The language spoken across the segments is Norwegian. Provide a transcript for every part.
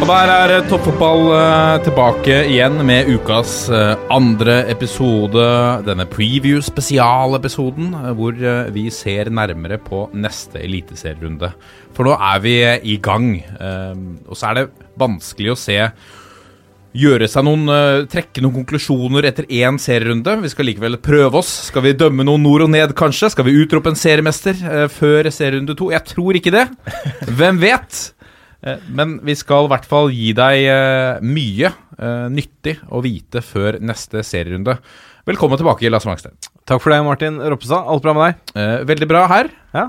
Og der er eh, toppfotball eh, tilbake igjen med ukas eh, andre episode. Denne preview-spesialepisoden hvor vi ser nærmere på neste eliteserierunde. For nå er vi i gang, og så er det vanskelig å se Gjøre seg noen, Trekke noen konklusjoner etter én serierunde. Vi skal likevel prøve oss. Skal vi dømme noen nord og ned, kanskje? Skal vi utrope en seriemester før serierunde to? Jeg tror ikke det. Hvem vet? Eh, Men vi skal i hvert fall gi deg eh, mye eh, nyttig å vite før neste serierunde. Velkommen tilbake, Lasse Mangstein. Takk for det, Martin Roppestad. Alt bra med deg? Veldig bra her. Ja.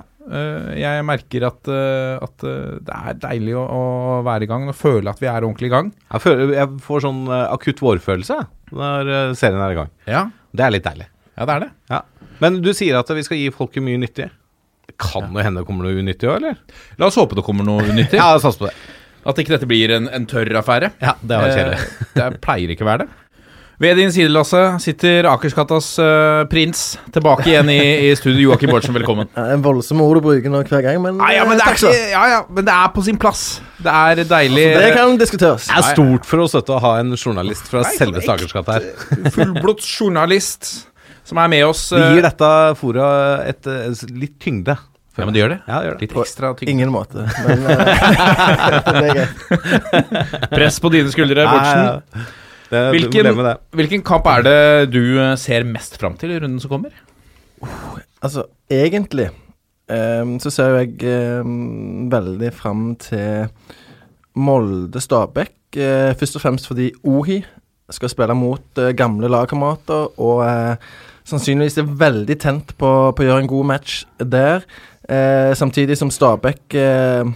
Jeg merker at, at det er deilig å, være i gang og føle at vi er ordentlig i gang. Jeg, føler, jeg får sånn akutt vårfølelse når serien er i gang. Ja, Det er litt deilig. ja det er det. Ja. Men du sier at vi skal gi folket mye nyttig. Det kan jo hende det kommer noe unyttig òg, eller? La oss håpe det kommer noe unyttig. Ja, satser på det. At ikke dette blir en, en tørr affære. Ja, det var kjedelig. Eh, det pleier ikke å være det. Ved din side, Lasse, sitter Akersgattas uh, prins. Tilbake igjen i, i studio. Joakim Bårdsen, velkommen. Ja, En voldsom ord å bruke nå hver gang, men, Nei, ja, men det er eh, takk skal du ikke, ja, ja, men det er på sin plass. Det er deilig. Altså, Det kan diskuteres. Det er stort for oss å ha en journalist fra selveste Akersgata her. Fullblods journalist som er med oss. Vi eh, gir dette fora et, et, litt tyngde. Ja, men det gjør det. Ja, det gjør det. Litt ekstra tyngde. Ingen måte. Men eh, det er greit. Press på dine skuldre, Bortsen. Ja, ja. Det, Hvilken, leve med det. hvilken kamp er det du eh, ser mest fram til i runden som kommer? Altså, egentlig um, så ser jeg um, veldig fram til Molde-Stabæk. Uh, først og fremst fordi Ohi skal spille mot uh, gamle lagkamerater, og sannsynligvis er veldig tent på, på å gjøre en god match der. Eh, samtidig som Stabæk eh,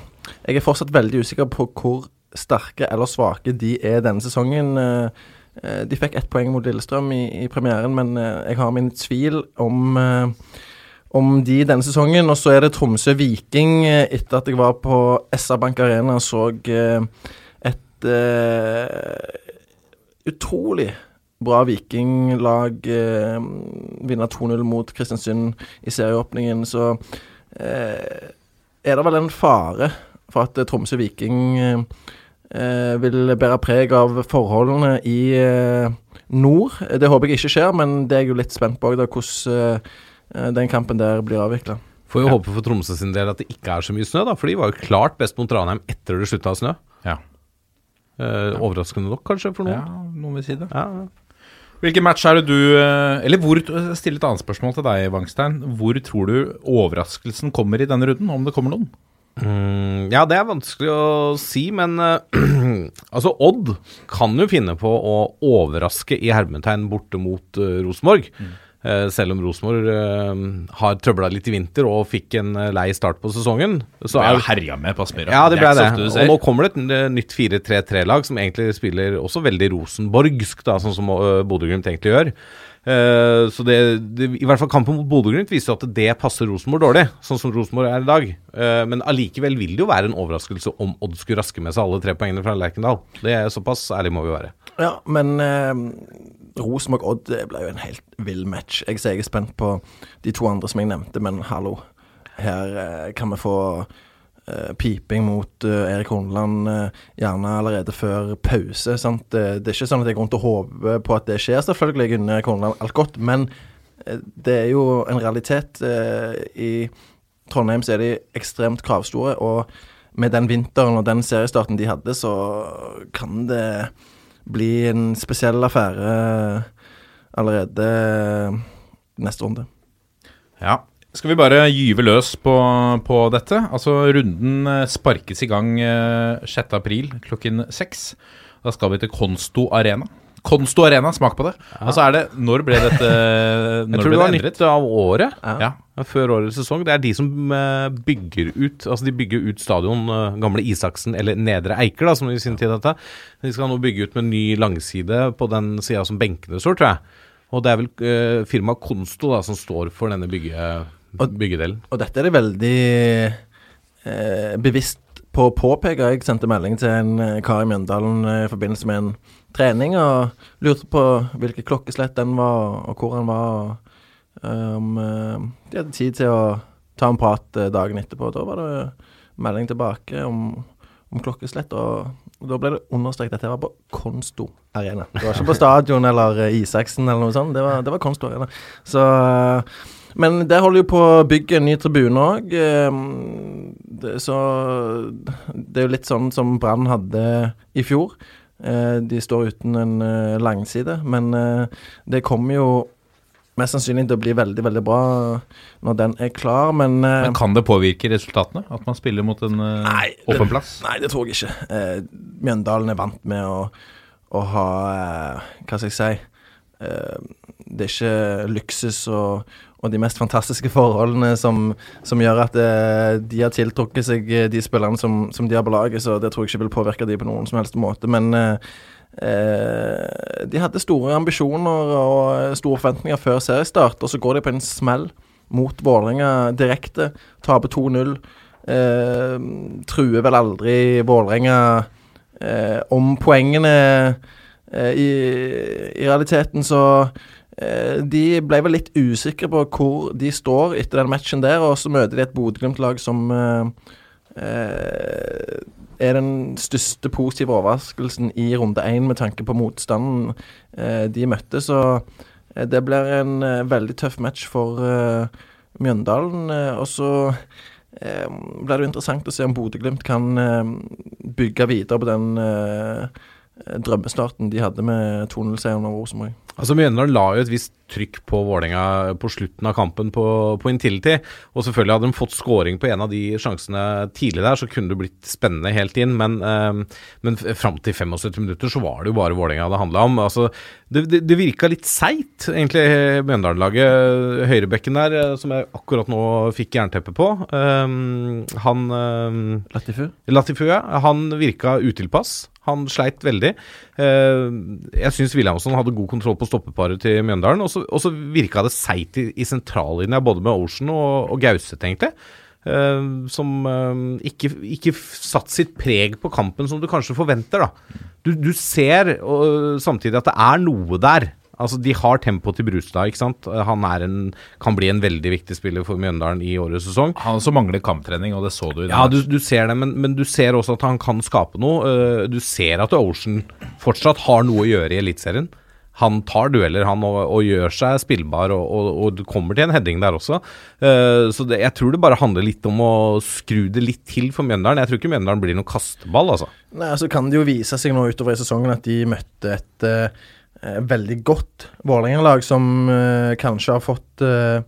Jeg er fortsatt veldig usikker på hvor sterke eller svake de er denne sesongen. Eh, eh, de fikk ett poeng mot Lillestrøm i, i premieren, men eh, jeg har min tvil om eh, om de denne sesongen. Og så er det Tromsø-Viking eh, etter at jeg var på SR Bank Arena og så et utrolig bra vikinglag vinne 2-0 mot Kristiansund i serieåpningen, så er det vel en fare for at eh, Tromsø Viking eh, eh, vil bære preg av forholdene i eh, nord. Det håper jeg ikke skjer, men det er jeg jo litt spent på da, hvordan eh, eh, den kampen der blir avvikla. Får jo håpe for Tromsø sin del at det ikke er så mye snø, da, for de var jo klart best mot Ranheim etter det slutta å snø. Ja. Eh, overraskende nok, kanskje, for noen. ja, noen vil si det. Ja, ja. Hvilken match er det du eh, Eller hvor Still et annet spørsmål til deg, Wangstein. Hvor tror du overraskelsen kommer i denne runden, om det kommer noen? Mm, ja, det er vanskelig å si, men uh, altså Odd kan jo finne på å overraske i hermetegn borte mot uh, Rosenborg. Eh, selv om Rosenborg eh, har trøbla litt i vinter og fikk en eh, lei start på sesongen. Så Det ble er herja med på Aspmyra. Ja, det ble det. Og nå kommer det et eh, nytt 4-3-3-lag som egentlig spiller også veldig rosenborgsk, da, sånn som Bodø-Glimt egentlig gjør. Eh, så det, det, I hvert fall kampen mot Bodø-Glimt viser at det passer Rosenborg dårlig, sånn som Rosenborg er i dag. Eh, men allikevel vil det jo være en overraskelse om Odd skulle raske med seg alle tre poengene fra Lerkendal. Det er Såpass ærlig må vi være. Ja, men eh, Rosenborg-Odd ble jo en helt vill match. Jeg er spent på de to andre som jeg nevnte, men hallo. Her eh, kan vi få eh, piping mot eh, Erik Horneland eh, gjerne allerede før pause. Sant? Det, er ikke sånn at jeg går rundt og håper på at det skjer, selvfølgelig. Unner Erik Horneland alt godt, men eh, det er jo en realitet. I Trondheim så er de ekstremt kravstore, og med den vinteren og den seriestarten de hadde, så kan det bli en spesiell affære allerede neste runde. Ja. Skal vi bare gyve løs på, på dette? Altså, runden eh, sparkes i gang eh, 6. april klokken 6. Da skal vi til Konsto Arena. Konsto Arena, smak på det. Altså er det Når ble dette Jeg tror ble det var det endret? nytt av året. Ja. Ja, Før årets sesong. Det er de som eh, bygger ut Altså de bygger ut stadion eh, Gamle Isaksen, eller Nedre Eiker, da, som i sin tid het. De skal nå bygge ut med ny langside på den sida som benkene står, tror jeg. Og det er vel uh, firmaet Konsto da, som står for denne bygge, byggedelen. Og dette er det veldig eh, bevisst på å påpeke. Jeg sendte melding til en eh, kar i Mjøndalen eh, i forbindelse med en trening, og lurte på hvilket klokkeslett den var, og hvor han var. og eh, de hadde tid til å ta en prat eh, dagen etterpå. Da var det melding tilbake om, om klokkeslett, og, og da ble det understreket at det var på Konsto Arena. Det var ikke på stadion eller eh, Isaksen eller noe sånt, det var, det var Konsto Arena. Så eh, men der holder jo på å bygge en ny tribune òg. Så det er jo litt sånn som Brann hadde i fjor. De står uten en langside, men det kommer jo mest sannsynlig til å bli veldig, veldig bra når den er klar, men eh, Men kan det påvirke resultatene? At man spiller mot en eh, Nei, åpen plass? Nei, det tror jeg ikke. Eh, Mjøndalen er vant med å, å ha eh, Hva skal jeg si eh, Det er ikke luksus og, og de mest fantastiske forholdene som, som gjør at eh, de har tiltrukket seg de spillerne som, som de har på laget, så det tror jeg ikke vil påvirke de på noen som helst måte. Men eh, de hadde store ambisjoner og store forventninger før seriestart, og så går de på en smell mot Vålerenga direkte. Taper 2-0. Eh, truer vel aldri Vålerenga eh, om poengene eh, i, i realiteten, så eh, de ble vel litt usikre på hvor de står etter den matchen der, og så møter de et Bodø-Glimt-lag som eh, eh, er den største positive overraskelsen i runde én med tanke på motstanden eh, de møtte. Så eh, det blir en eh, veldig tøff match for Mjøndalen. og så blir det jo interessant å se om Bodø-Glimt kan bygge videre på den drømmestarten de hadde med 2-0-seieren over Rosenborg. Altså Mjøndalen la jo et visst trykk på Vålerenga på slutten av kampen på, på Intility. Og selvfølgelig hadde de fått scoring på en av de sjansene tidlig der, så kunne det blitt spennende helt inn. Men, eh, men fram til 75 minutter så var det jo bare Vålerenga det handla om. Altså, det, det, det virka litt seigt, egentlig, Mjøndalen-laget. Høyrebekken der, eh, som jeg akkurat nå fikk jernteppe på, eh, han eh, Latifu? Latifu, ja. Han virka utilpass. Han sleit veldig. Eh, jeg syns Williamson hadde god kontroll på stoppeparet til Mjøndalen. Og så- virka det seigt i, i sentrallinja, både med Ocean og, og Gauseth, egentlig. Eh, som eh, ikke, ikke satt sitt preg på kampen som du kanskje forventer, da. Du, du ser samtidig at det er noe der. Altså, De har tempo til Brustad, ikke sant. Han er en, kan bli en veldig viktig spiller for Mjøndalen i årets sesong. Han også mangler kamptrening, og det så du i dag. Ja, du, du ser det, men, men du ser også at han kan skape noe. Eh, Du ser at Ocean fortsatt har noe å gjøre i Eliteserien. Han tar dueller, han, og, og gjør seg spillbar, og, og, og du kommer til en heading der også. Eh, så det, jeg tror det bare handler litt om å skru det litt til for Mjøndalen. Jeg tror ikke Mjøndalen blir noen kasteball, altså. Nei, så kan det jo vise seg nå utover i sesongen at de møtte et eh, veldig godt Vålerenga-lag som eh, kanskje har fått eh,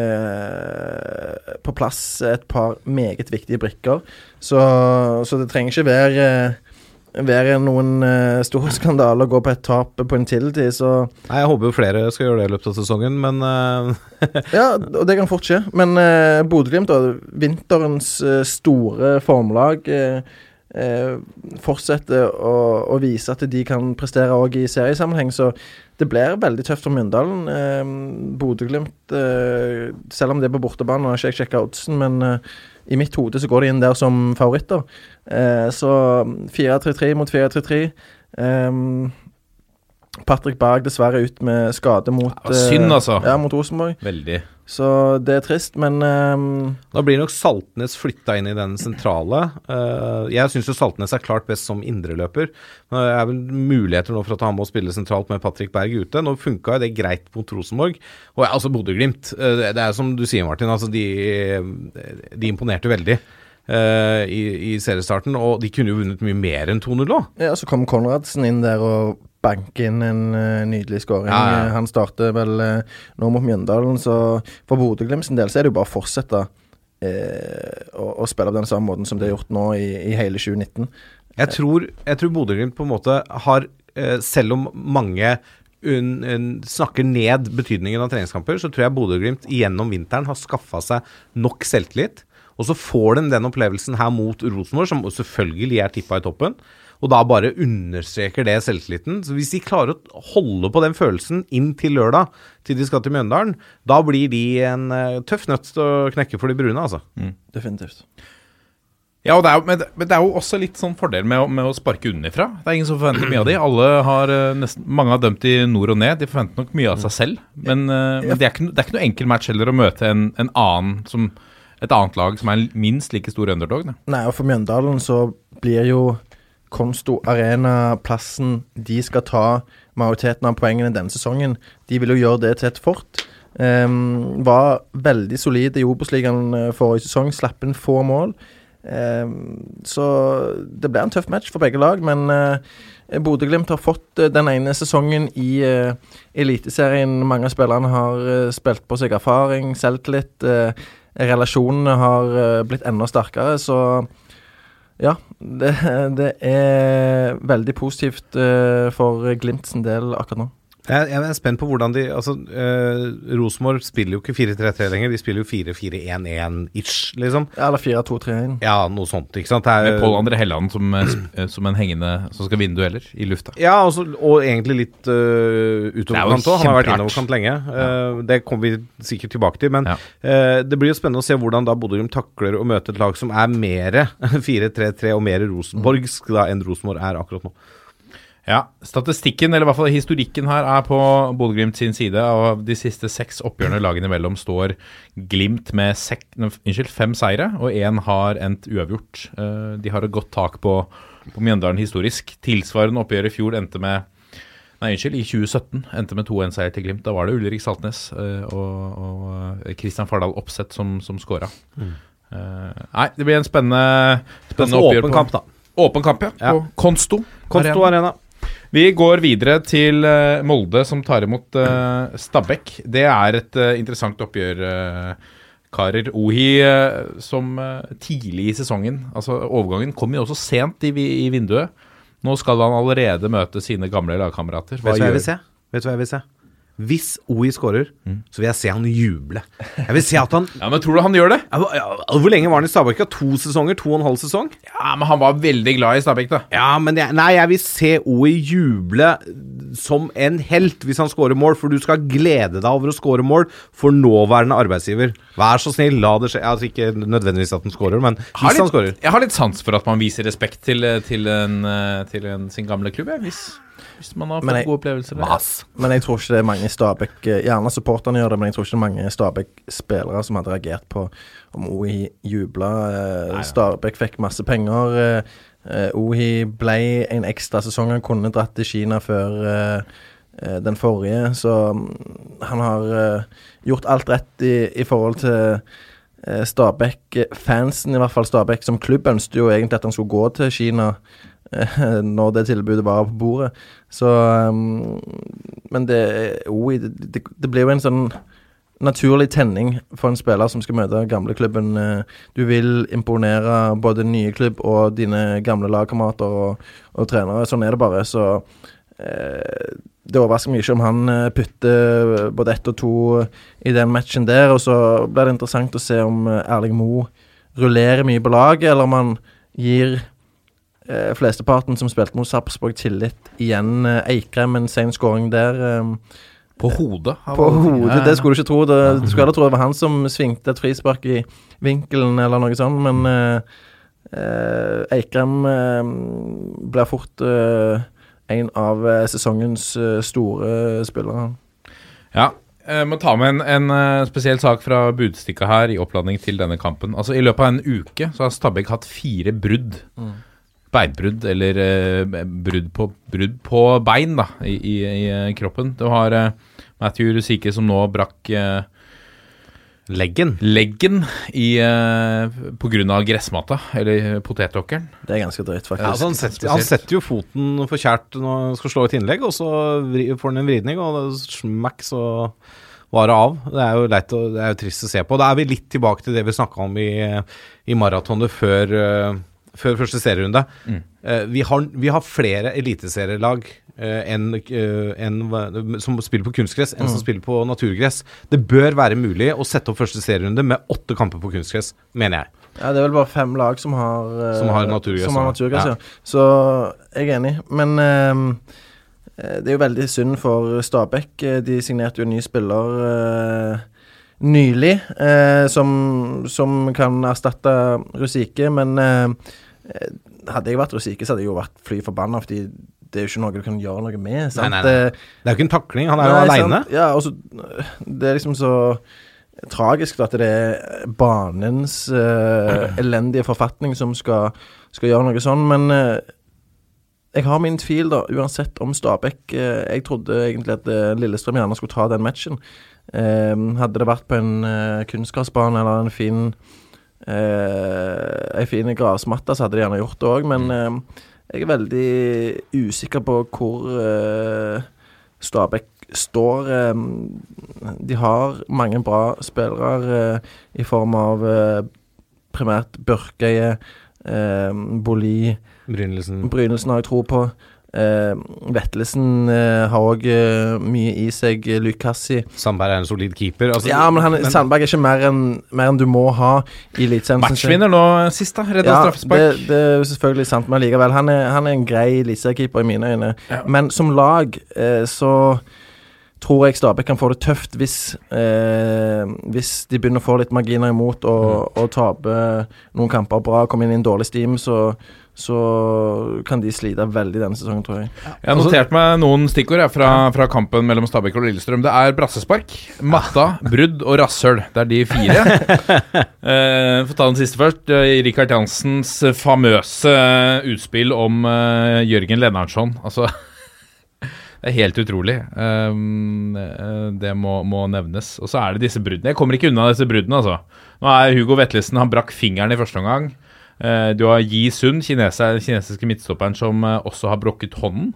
eh, på plass et par meget viktige brikker. Så, så det trenger ikke være være noen uh, stor skandale å gå på et tap på en tiltid, så Nei, Jeg håper jo flere skal gjøre det i løpet av sesongen, men uh... Ja, og det kan fort skje. Men uh, Bodø-Glimt, da, vinterens uh, store formlag, eh, eh, fortsetter å, å vise at de kan prestere òg i seriesammenheng. Så det blir veldig tøft for Myndalen. Eh, Bodø-Glimt, eh, selv om det er på bortebane, nå har ikke jeg sjekka oddsen, men eh, i mitt hode så går de inn der som favoritter. Eh, så 4-3-3 mot 4-3-3. Eh, Patrick Berg dessverre ut med skade mot Ja, synd, eh, altså. Ja, mot Rosenborg. Veldig. Så det er trist, men um... Da blir nok Saltnes flytta inn i den sentrale. Uh, jeg syns jo Saltnes er klart best som indreløper. Det er vel muligheter nå for at han må spille sentralt med Patrick Berg ute. Nå funka jo det greit mot Rosenborg. Og ja, altså Bodø-Glimt. Uh, det det er som du sier, Martin. Altså de, de imponerte veldig. Uh, i, I seriestarten, og de kunne jo vunnet mye mer enn 2-0 òg. ja, så kom Konradsen inn der og banke inn en uh, nydelig skåring. Ja, ja. Han starter vel uh, nå mot Mjøndalen, så for Bodø-Glimt sin del så er det jo bare å fortsette uh, å, å spille på den samme måten som de har gjort nå i, i hele 2019. Jeg tror, jeg tror Bodø-Glimt på en måte har selv om mange un, un, snakker ned betydningen av treningskamper, så tror jeg Bodø-Glimt gjennom vinteren har skaffa seg nok selvtillit. Og så får de den opplevelsen her mot Rosenborg, som selvfølgelig er tippa i toppen. Og da bare understreker det selvtilliten. Så hvis de klarer å holde på den følelsen inn til lørdag, til de skal til Mjøndalen, da blir de en eh, tøff nøtt til å knekke for de brune, altså. Definitivt. Ja, og det er, jo- men, det, er jo også litt sånn fordel med, å- med å sparke unnifra. Det er ingen som forventer mye av de. Alle har eh, nesten, Mange har dømt i nord og ned. De forventer nok mye av seg selv. Men, eh, men det, er ikke, det er ikke noe enkel match heller å møte en, en annen som et annet lag som er minst like stor underdog. Da. Nei, og for Mjøndalen så blir jo Konsto Arena plassen de skal ta majoriteten av poengene denne sesongen. De vil jo gjøre det til et fort. Um, var veldig solide i Obos-ligaen eh, forrige sesong, slapp inn få mål. Um, så det ble en tøff match for begge lag, men uh, Bodø-Glimt har fått uh, den ene sesongen i uh, Eliteserien. Mange av spillerne har uh, spilt på seg erfaring, selvtillit. Uh, relasjonene har blitt enda sterkere, så ja. Det, det er veldig positivt eh, for Glimt sin del akkurat nå. Jeg, jeg er spent på hvordan de Altså, uh, Rosenborg spiller jo ikke 4-3-3 lenger, de spiller jo 4-4-1-1-ish, liksom. Ja, Eller 4-2-3-1. Ja, noe sånt, ikke sant. Det er- Med Pål André Helland som, eh, eh, som en hengende som skal vinne dueller i lufta. Ja, også, og egentlig litt uh, er utoverkant òg. Han har vært innoverkant lenge. Uh, det kommer vi sikkert tilbake til. Men Ja. uh, det blir jo spennende å se hvordan da Bodø-Glimt takler å møte et lag som er mer 4-3-3 og mer rosenborgsk da enn Rosenborg er akkurat nå. Ja, Statistikken, eller i hvert fall historikken her, er på Bodø-Glimt sin side. Og de siste seks oppgjørene lagene imellom står Glimt med sek, unnskyld, fem seire, og én har endt uavgjort. Eh, de har et godt tak på, på Mjøndalen historisk. Tilsvarende oppgjør i fjor endte med Nei, unnskyld, i 2017 endte med 2-1-seier til Glimt. Da var det Ulrik Saltnes eh, og, og Kristian Fardal Opseth som, som skåra. Mm. nei, det blir en spennende, spennende oppgjør. åpen kamp, da. Åpen kamp, ja. Ja. På Konsto. Konsto Arena. Vi går videre til eh, Molde, som tar imot uh, Stabæk. Det er et eh, interessant oppgjør, eh, karer. Ohi eh, som eh, tidlig i sesongen Altså, overgangen kom jo også sent i, i vinduet. Nå skal han allerede møte sine gamle lagkamerater. Vet du hva jeg vil se? Vet du hva jeg vil se? Hvis OI scorer, så vil jeg se han juble. Jeg vil se at han Ja, men tror du han gjør det? Hvor lenge var han i Stabæk? To sesonger? To og en halv sesong? Ja, men han var veldig glad i Stabæk, da. Ja, men jeg, nei, jeg vil se OI juble som en helt hvis han scorer mål, for du skal glede deg over å score mål for nåværende arbeidsgiver. Vær så snill, la det skje. Altså Ikke nødvendigvis at han scorer, men hvis hvis han skårer... scorer. jeg har litt sans for at man viser respekt til, til, en, eh, til en, sin gamle klubb, jeg. Hvis, hvis man har fått jeg- gode opplevelser. der. Men jeg tror ikke det er mange Stabæk eh, Gjerne supporterne gjør det, men jeg tror ikke det er mange Stabæk-spillere som hadde reagert på om Ohi jubla. Eh, Stabæk fikk masse penger. Ohi eh, ble en ekstra sesong. Han kunne dratt til Kina før den forrige, så mm, han har gjort alt rett i, i forhold til eh, Stabæk. Fansen, i hvert fall Stabæk som klubb, ønsket jo egentlig at han skulle gå til Kina når det tilbudet var på bordet. Så um, Men det, oi, det, det, blir jo en sånn naturlig tenning for en spiller som skal møte gamleklubben. Eh, Du vil imponere både nye klubb og dine gamle lagkamerater og, og trenere. Sånn er det bare. Så eh, det overrasker meg ikke om han eh, putter både ett og to i den matchen der. Og så blir det interessant å se om eh, Erling Moe rullerer mye på laget, eller om han gir eh, flesteparten som spilte mot Sarpsborg tillit igjen. Eh, Eikrem en sen skåring der. Eh, På hodet. på hodet, det skulle du ikke tro. Det, du skulle heller tro det var han som svingte et frispark i vinkelen, eller noe sånt, men eh, eh, Eikrem eh, blir fort eh, en av sesongens store spillere. Ja, jeg må ta med en, en spesiell sak fra Budstikka her i oppladning til denne kampen. Altså I løpet av en uke så har Stabæk hatt fire brudd. Beinbrudd, eller eh, brudd, på, brudd på bein da, i, i, i eh, kroppen. Du har eh, Matthew Rusike som nå brakk eh, Leggen. leggen i, eh, på grunn av gressmata, eller potetåkeren. Det er ganske drøyt, faktisk. Ja, altså han, setter, han setter jo foten forkjært når han skal slå et innlegg, og så får han en vridning, og det smakk, så var det av. Det er jo leit og det er jo trist å se på. Da er vi litt tilbake til det vi snakka om i, i maratonet før, eh, før første serierunde. Mm. Eh, vi, har, vi har flere eliteserielag eh, enn, eh, som spiller på kunstgress, enn Mm. som spiller på naturgress. Det bør være mulig å sette opp første serierunde med åtte kamper på kunstgress, mener jeg. Ja, det er vel bare fem lag som har Som har naturgress, Som har naturgress, Ja. ja. Så jeg er enig. Men eh, det er jo veldig synd for Stabæk. De signerte jo en ny spiller Uh, nylig, eh, som, som kan erstatte Rusike. Men eh, hadde jeg vært Rusike, så hadde jeg jo vært fly forbanna, fordi det er jo ikke noe du kan gjøre noe med. Sant? Nei, nei, nei. Eh, Det er jo ikke en takling, han er jo aleine. Ja, og Det er liksom så tragisk at det er banens uh, elendige forfatning som skal, skal gjøre noe sånn, men uh, jeg har min tvil, da, uansett om Stabæk eh, Jeg trodde egentlig at eh, Lillestrøm gjerne skulle ta den matchen. Eh, hadde det vært på en kunstgressbane eller en fin Ei fin grasmatte, så hadde de gjerne gjort det òg, men eh, jeg er veldig usikker på hvor eh, Stabæk står eh, De har mange bra spillere eh, i form av eh, primært Børkeie, eh, Boli Brynelsen. Brynelsen har jeg tro på. Eh, Vetlesen eh, har òg eh, mye i seg. Lukassi. Sandberg er en solid keeper. Altså, Ja, men, han, Sandberg er ikke mer enn mer enn du må ha i Eliteserien. Matchvinner nå sist, da. Redda Ja, straffespark. det, det er selvfølgelig sant, men likevel. Han er, han er en grei eliteseriekeeper i mine øyne. Ja. Men som lag eh, så tror jeg Stabæk kan få det tøft hvis eh, Hvis de begynner å få litt marginer imot og, og tape noen kamper bra, komme inn i en dårlig steam, så, så kan de slite veldig denne sesongen, tror jeg. Jeg har notert meg noen stikkord jeg, fra, fra kampen mellom Stabæk og Lillestrøm. Det er brassespark, matta, brudd og rasshøl. Det er de fire. eh, Få ta den siste først. Eh, Rikard Jansens famøse utspill om eh, Jørgen Lennartson. Altså Det er helt utrolig. Um, eh, det må, må nevnes. Og så er det disse bruddene. Jeg kommer ikke unna disse bruddene, altså. Nå er Hugo Vetlesen Han brakk fingeren i første omgang. Eh, du har Yi Sun, kinesiske midtstopperen, som eh, også har brukket hånden.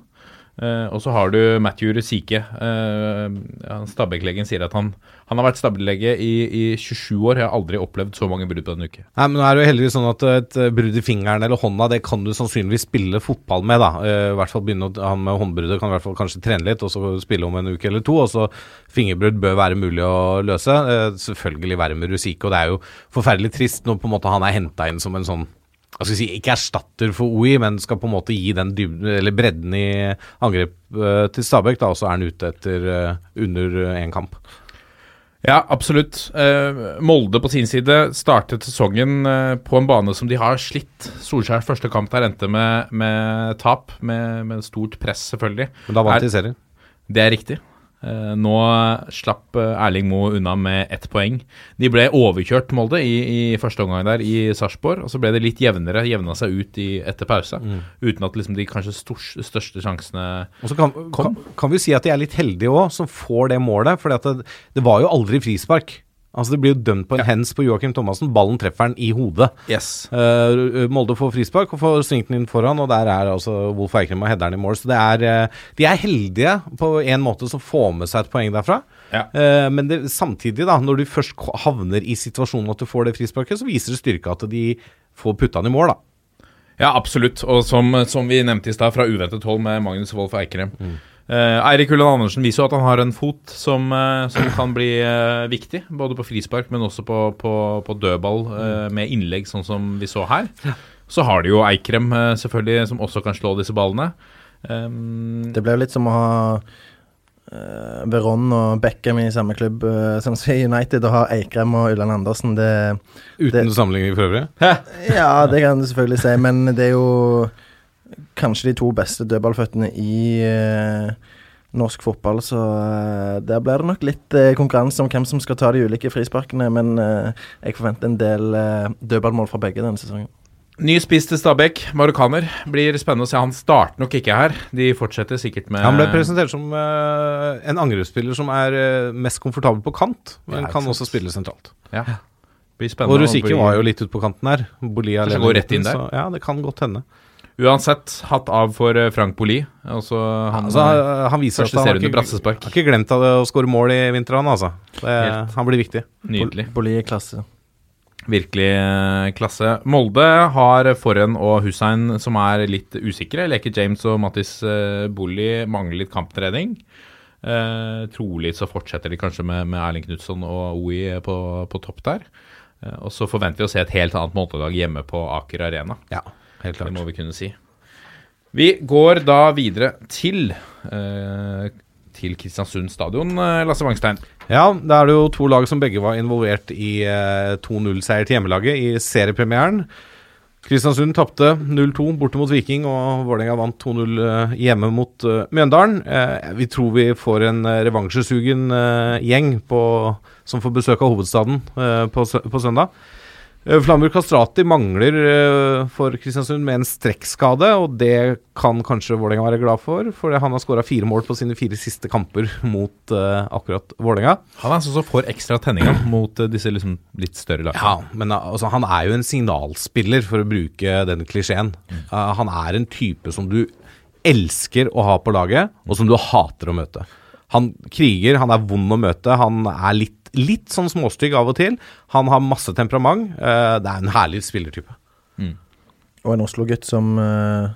Eh, og så har du Matthew Rusike. Uh, ja, Stabæk-legen sier at han, han har vært Stabæk-lege i, i 27 år. Jeg har aldri opplevd så mange brudd på en uke. Nei, men nå er det jo heldigvis sånn at et eh, brudd i fingeren eller hånda, det kan du sannsynligvis spille fotball med, da. Uh, I hvert fall begynne å Han med håndbruddet kan i hvert fall kanskje trene litt, og så spille om en uke eller to. Og så fingerbrudd bør være mulig å løse. Uh, Selvfølgelig være med Rusike, og det er jo forferdelig trist når på en måte han er henta inn som en sånn hva skal jeg si, ikke erstatter for OI, men skal på en måte gi den dybden, eller bredden i angrep uh, til Stabæk, da, også er han ute etter uh, under én kamp. Ja, absolutt. Uh, Molde på sin side startet sesongen eh, på en bane som de har slitt. Solskjærs første kamp der endte med, med tap, med, med stort press, selvfølgelig. Men da vant de serien. Det er riktig. Eh, nå slapp eh, Erling Moe unna med ett poeng. De ble overkjørt, Molde, i, i første omgang der i Sarpsborg. Og så ble det litt jevnere, jevna seg ut i, etter pause. Uten at liksom de kanskje stors, største sjansene Og så kan, kan, kan vi si at de er litt heldige òg, som får det målet. For det, det var jo aldri frispark. Altså Det blir jo dømt på en hands på Joakim Thomassen. Ballen treffer han i hodet. Yes. Uh, Molde får frispark og får svingt den inn foran, og der er altså Wolf Eikrem og headeren i mål. Så det er, uh, de er heldige på en måte som får med seg et poeng derfra. Ja. Uh, men det, samtidig, da, når du først havner i situasjonen at du får det frisparket, så viser det styrke at de får putta den i mål, da. Ja, absolutt. Og som, som vi nevnte i stad, fra uventet hold med Magnus Wolff Eikrem. Eh, Eirik Ulland Andersen viser jo at han har en fot som, uh, som kan bli uh, viktig. Både på frispark, men også på, på, på dødball eh, med innlegg, sånn som vi så her. Så har de jo Eikrem, eh, selvfølgelig, som også kan slå disse ballene. Um, Det ble jo litt som å ha uh, Veron og Beckham i samme klubb, uh, som sier United, og ha Eikrem og Ulland Andersen. Det Uten Det- sammenligning for øvrig. Ja, det kan du selvfølgelig si, men det er jo kanskje de to beste dødballføttene i eh, norsk fotball, så eh, der blir det nok litt eh, konkurranse om hvem som skal ta de ulike frisparkene, men eh, jeg forventer en del uh, dødballmål fra begge denne sesongen. ny spiss til Stabæk, marokkaner. Blir spennende å se. Han starter nok ikke her. De fortsetter sikkert med Han ble presentert som eh, en angrepsspiller som er eh, mest komfortabel på kant, men Ja, kan sant. også spille sentralt. Ja. Blir spennende. Og Rusike bli- var jo litt ute på kanten her. Bolia Kanskje lener rett inn der? Så, ja, det kan godt hende. Uansett, hatt av for eh, Frank Poli. Altså, han, Altså, han- han viser at han har ikke, brassespark. har ikke glemt av å skåre mål i vinter, han altså. Det, han blir viktig. Nydelig. Poli i klasse. Virkelig eh, klasse. Molde har Forhen og Hussein som er litt usikre. Leker James og Mattis eh, Bolli mangler litt kamptrening. Eh, trolig så fortsetter de kanskje med, med Erling Knutson og OI på, på topp der. Eh, og så forventer vi å se et helt annet Molde-lag hjemme på Aker Arena. Ja, helt Det må vi kunne si. Vi går da videre til eh, til Kristiansund stadion, eh, Lasse Wangstein. Ja, da er det jo to lag som begge var involvert i eh, 2-0-seier til hjemmelaget i seriepremieren. Kristiansund tapte 0-2 borte mot Viking, og Vålerenga vant 2-0 eh, hjemme mot eh, Mjøndalen. Eh, vi tror vi får en eh, revansjesugen eh, gjeng på, som får besøk av hovedstaden eh, på, på søndag. Eh, Flamur Kastrati mangler eh, for Kristiansund med en strekkskade, og det kan kanskje Vålerenga være glad for, for han har skåra fire mål på sine fire siste kamper mot uh, akkurat Vålerenga. Han er sånn som får ekstra tenninga mot uh, disse liksom litt større lagene. Ja, men altså, han er jo en signalspiller, for å bruke den klisjeen. Uh, han er en type som du elsker å ha på laget, og som du hater å møte. Han kriger, han er vond å møte, han er litt, litt sånn småstygg av og til. Han har masse temperament. Uh, det er en herlig spillertype. Og en Oslo-gutt som eh,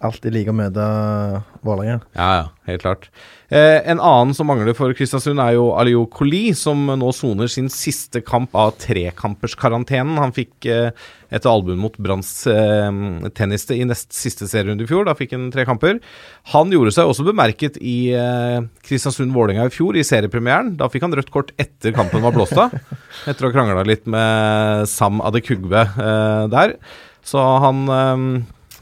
alltid like å møte Vålerenga. Ja, ja, helt klart. Eh, en annen som mangler for Kristiansund, er jo Alio Koli, som nå soner sin siste kamp av trekamperskarantenen. Han fikk eh, et album mot Branns eh, tenniste i nest siste serierunde i fjor. Da fikk han tre kamper. Han gjorde seg også bemerket i eh, Kristiansund-Vålerenga i fjor, i seriepremieren. Da fikk han rødt kort etter kampen var blåst av, etter å ha krangla litt med Sam Adekugbe eh, der. Så han eh,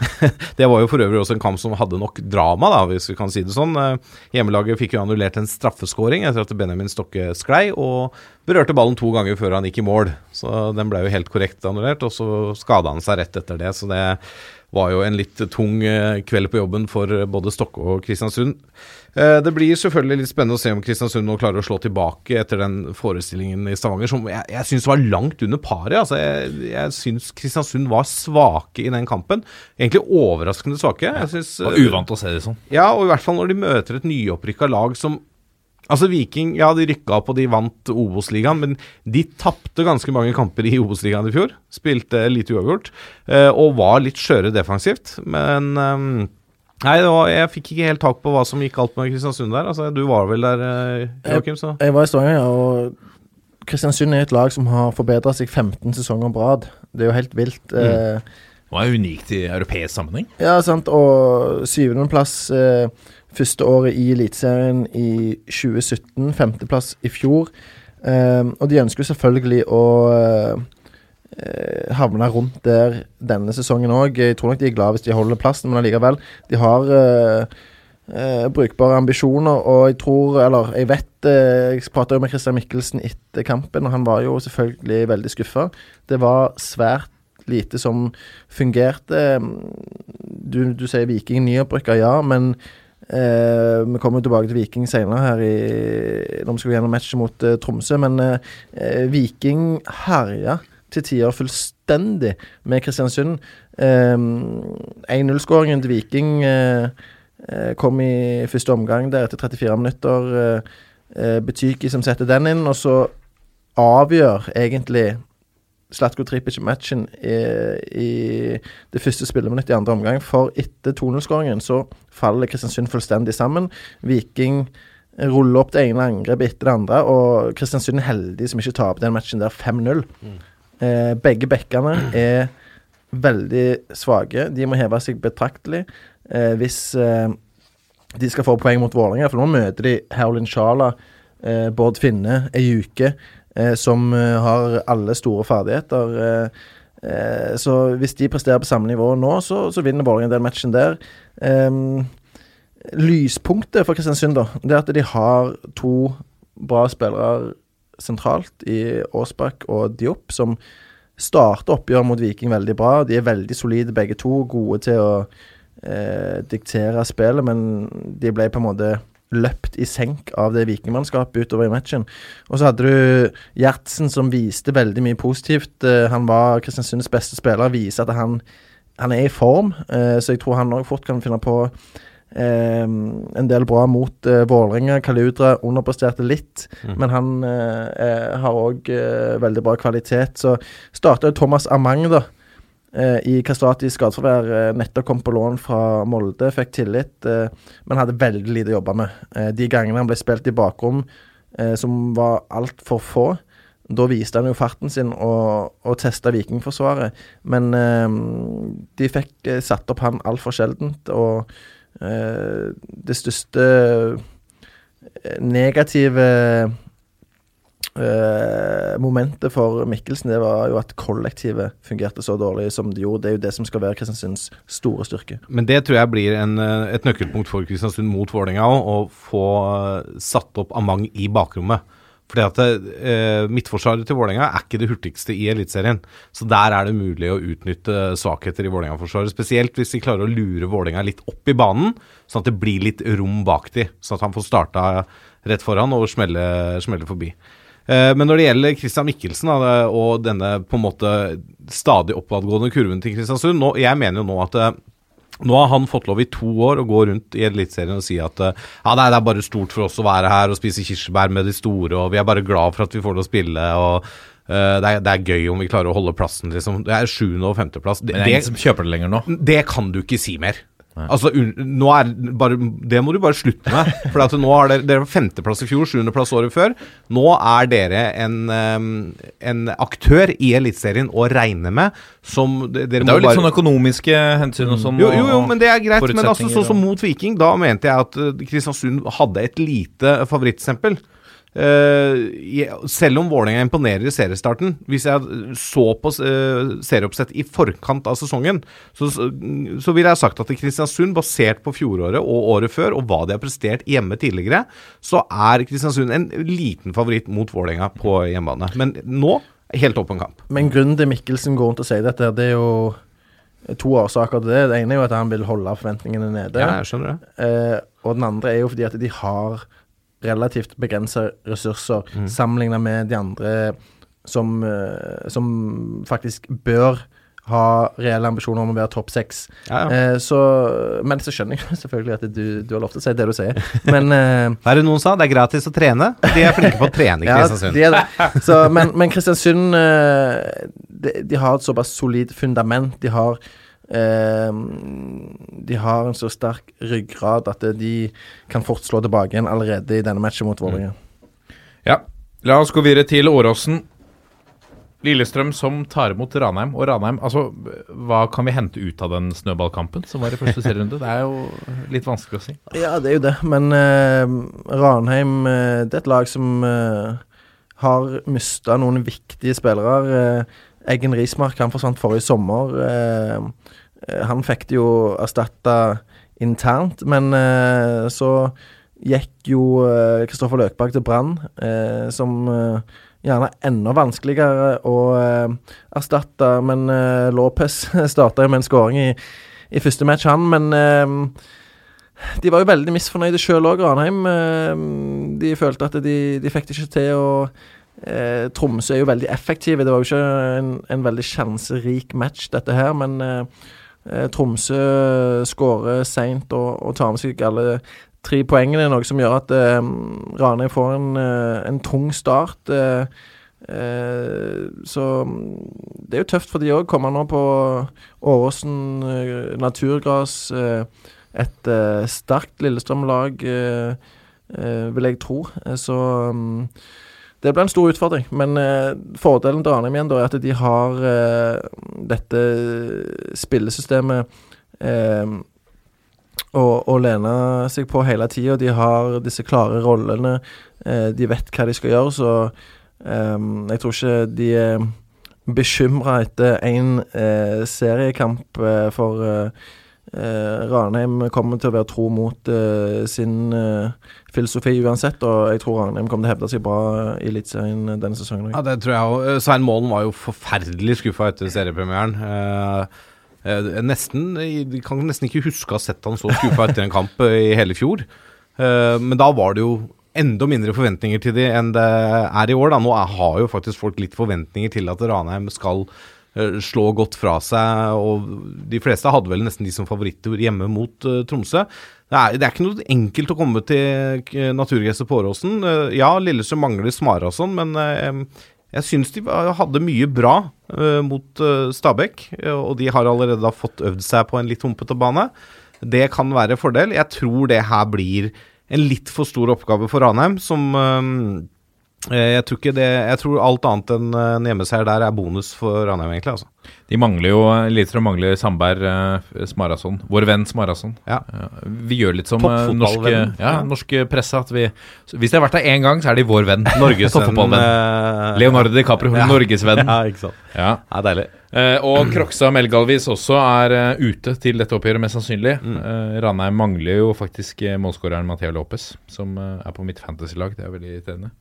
det var jo for øvrig også en kamp som hadde nok drama, da, hvis vi kan si det sånn. Eh, Hjemmelaget fikk jo annullert en straffeskåring etter at Benjamin Stokke sklei, og berørte ballen to ganger før han gikk i mål. Så den ble jo helt korrekt annullert, og så skada han seg rett etter det. Så det var jo en litt tung eh, kveld på jobben for eh, både Stokke og Kristiansund. Eh, Det blir selvfølgelig litt spennende å se om Kristiansund nå klarer å slå tilbake etter den forestillingen i Stavanger, som jeg, jeg syns var langt under paret. Altså, jeg jeg syns Kristiansund var svake i den kampen. Egentlig overraskende svake. Jeg synes, var uvant å se det sånn. ja, og i hvert fall når de møter et nyopprykka lag som Altså Viking, ja de rykka opp og de vant Obos-ligaen, men de tapte ganske mange kamper i Obos-ligaen i fjor. Spilte lite uavgjort, eh, og var litt skjøre defensivt. Men eh, Nei, det var, jeg fikk ikke helt tak på hva som gikk galt med Kristiansund der. Altså, Du var vel der, eh, Joakim, så Jeg var i Stavanger, ja, og Kristiansund er et lag som har forbedra seg 15 sesonger på rad. Det er jo helt vilt. Eh, Det var unikt i europeisk sammenheng. Ja, sant. Og syvendeplass eh, første året i Eliteserien i 2017. Femteplass i fjor. Eh, og de ønsker jo selvfølgelig å eh, havne rundt der denne sesongen òg. Jeg tror nok de er glad hvis de holder plassen, men allikevel. De har eh, eh, brukbare ambisjoner, og jeg tror, eller jeg vet Jeg prata jo med Christian Mikkelsen etter kampen, og han var jo selvfølgelig veldig skuffa. Det var svært lite som fungerte. Du, du sier Viking nyopprykka, ja, men eh, vi kommer tilbake til Viking senere her i, når vi skal gjennom matchen mot eh, Tromsø. Men eh, Viking herja til tider fullstendig med Kristiansund. Eh, 1-0-skåringen til Viking eh, eh, kom i første omgang der etter 34 minutter. Eh, eh, Betyki som setter den inn, og så avgjør egentlig Slatko Tripic matchen i, i det første spilleminuttet i andre omgang. For etter 2-0-skåringen så faller Kristiansund fullstendig sammen. Viking ruller opp det ene angrepet etter det andre, og Kristiansund er heldig som ikke taper den matchen der 5-0. Eh, begge bekkene er veldig svake. De må heve seg betraktelig eh, hvis eh, de skal få poeng mot Vålerenga. For nå møter de Herolin Sjala, eh, Bård Finne, ei uke, som eh, har alle store ferdigheter. Eh, eh, så hvis de presterer på samme nivå nå, så, så vinner Vålerenga den matchen der. Em, lyspunktet for Kristiansund, da, det er at de har to bra spillere sentralt i Aasbakk og Diop, som starter oppgjør mot Viking veldig bra. De er veldig solide begge to, gode til å eh, diktere spillet, men de ble på en måte løpt i senk av det vikingmannskapet utover i matchen. Og så hadde du Gjertsen som viste veldig mye positivt. Eh, han var Kristiansunds beste spiller, viser at han, han er i form, eh, så jeg tror han òg fort kan finne på eh, en del bra mot eh, Vålerenga. Kaludra underpresterte litt, men han har òg veldig bra kvalitet. Så starta Thomas Amang, da. Eh, I Kastrati skadeforvær. Eh, nettopp kom på lån fra Molde, fikk tillit, eh, men hadde veldig lite å jobbe med. De gangene han ble spilt i bakrom, som var altfor få, da viste han jo farten sin og, og testa Vikingforsvaret. Men de fikk satt opp han altfor sjeldent, og det største negative eh, momentet for Mikkelsen, det var jo at kollektivet fungerte så dårlig som det gjorde. Det er jo det som skal være Kristiansunds store styrke. Men det tror jeg blir en, eh, et nøkkelpunkt for Kristiansund mot Vålerenga òg, å få eh, satt opp Amang i bakrommet. Fordi at Midtforsvaret til Vålerenga er ikke det hurtigste i Eliteserien. Så der er det mulig å utnytte svakheter i Vålerenga-forsvaret. Spesielt hvis de klarer å lure Vålerenga litt opp i banen, sånn at det blir litt rom bak de, Sånn at han får starta rett foran og smelle, smelle forbi. Eh, Men når det gjelder Christian Mikkelsen og denne på en måte stadig oppadgående kurven til Kristiansund nå, Jeg mener jo nå at eh, nå har han fått lov i to år å gå rundt i Eliteserien og si at eh, ja, nei, det er bare stort for oss å være her og spise kirsebær med de store, og vi er bare glad for at vi får lov å spille. og det, er, det er gøy om vi klarer å holde plassen, liksom. Det er sjuende- og femteplass. Det, Men det er det, ingen som kjøper det lenger nå. det kan du ikke si mer. Altså, nå er bare, Det må du bare slutte med. For nå har dere, dere var femteplass i fjor, sjuendeplass året før. Nå er dere en, en aktør i Eliteserien å regne med som dere Det er jo litt bare sånn økonomiske hensyn og sånn. jo, jo, jo, men det er greit. Men altså, sånn som mot Viking, da mente jeg at eh, Kristiansund hadde et lite favorittstempel. Eh, selv om Vålerenga imponerer i seriestarten Hvis jeg så på eh, serieoppsett i forkant av sesongen, så, så ville jeg sagt at i Kristiansund, basert på fjoråret og året før, og hva de har prestert hjemme tidligere, så er Kristiansund en liten favoritt mot Vålerenga på hjemmebane. Men nå helt åpen kamp. Men grunnen til Mikkelsen går rundt og sier dette, det er jo to årsaker til det. Det ene er jo at han vil holde forventningene nede. Ja, jeg skjønner det. Eh, og den andre er jo fordi at de har relativt begrensa ressurser Mm. sammenlignet med de andre som, eh, som faktisk bør ha reelle ambisjoner om å være topp seks. Ja, ja. Eh, men så skjønner jeg selvfølgelig at du, du har lov til å si det du sier. Men eh, Hva er det noen sa? Det er gratis å trene. De er flinke på å trene i ja, Kristiansund. de er det. Så, men, men Kristiansund eh, de, de har et såpass solid fundament. De har De har en så sterk ryggrad at de kan fort slå tilbake igjen allerede i denne matchen mot Vålerenga. Ja. La oss gå videre til Åråsen. Lillestrøm som tar imot Ranheim. Og Ranheim, altså Hva kan vi hente ut av den snøballkampen som var i første serierunde? Det er jo litt vanskelig å si. Ja, det er jo det, men uh, Ranheim uh, Det er et lag som uh, har mista noen viktige spillere. Eh, Eggen Rismark han forsvant forrige sommer. Eh, han fikk det jo erstatta internt, men eh, så gikk jo eh, Kristoffer Løkberg til Brann, eh, som eh, gjerne er enda vanskeligere å eh, erstatte. Men eh, Lopez starta med en skåring i, i første match, han. Men eh, de var jo veldig misfornøyde sjøl òg, Ranheim. Eh, De følte at de, de fikk det ikke til. å eh, Tromsø er jo veldig effektive. Det var jo ikke en, en veldig sjanserik match, dette her, men eh, eh, Tromsø skårer seint og, og tar med seg alle tre poengene, noe som gjør at eh, Ranheim får en, eh, en tung start. Eh, eh, så mm, det er jo tøft for de òg. Kommer nå på Åråsen eh, naturgras. Eh, et eh, sterkt Lillestrøm-lag, eh, eh, vil jeg tro. Eh, så mm, det blir en stor utfordring. Men eh, fordelen til Ranheim igjen da, er at de har eh, dette spillesystemet eh, å, å lene seg på hele tida. De har disse klare rollene. Eh, de vet hva de skal gjøre, så eh, jeg tror ikke de er bekymra etter én eh, seriekamp, for Ranheim kommer til å være tro mot sin filosofi uansett, og jeg tror Ranheim kommer til å hevde seg bra i Eliteserien denne sesongen. Ja, det tror jeg òg. Svein Målen var jo forferdelig skuffa etter seriepremieren. Eh, eh, nesten jeg kan nesten ikke huske å ha sett han så skuffa etter en kamp eh, i hele fjor. Eh, men da var det jo enda mindre forventninger til de enn det er i år. Da. Nå har jo faktisk folk litt forventninger til at Ranheim skal eh, slå godt fra seg. Og de fleste hadde vel nesten de som favoritter hjemme mot eh, Tromsø. Det er, det er ikke noe enkelt å komme til eh, naturgresset på Åråsen. Eh, ja, Lillestrøm mangler Smara og sånn, men eh, jeg syns de hadde mye bra eh, mot eh, Stabæk. eh, og de har allerede da fått øvd seg på en litt humpete bane. Det kan være fordel. Jeg tror det her blir en litt for stor oppgave for Ranheim, som eh, jeg tror det Jeg tror alt annet enn eh, en hjemmeseier der er bonus for Ranheim, egentlig. altså. De mangler jo Lillestrøm mangler Sandberg, eh, Smarason. Vår venn Smarason. Ja. vi gjør litt som eh, norsk, ja, norske presse. At vi, hvis de har vært der én gang, så er de vår venn. Toppfotballvenn. eh, Leonardo DiCaprio, Ja. norgesvenn. Ja, ikke sant. Ja. Det er deilig. Eh, og Kroksa Melgalvis også er eh, ute til dette oppgjøret, mest sannsynlig. Eh, Ranheim mangler jo faktisk målskåreren Mathea Lopez, som eh, er på mitt fantasy-lag. Det er veldig irriterende.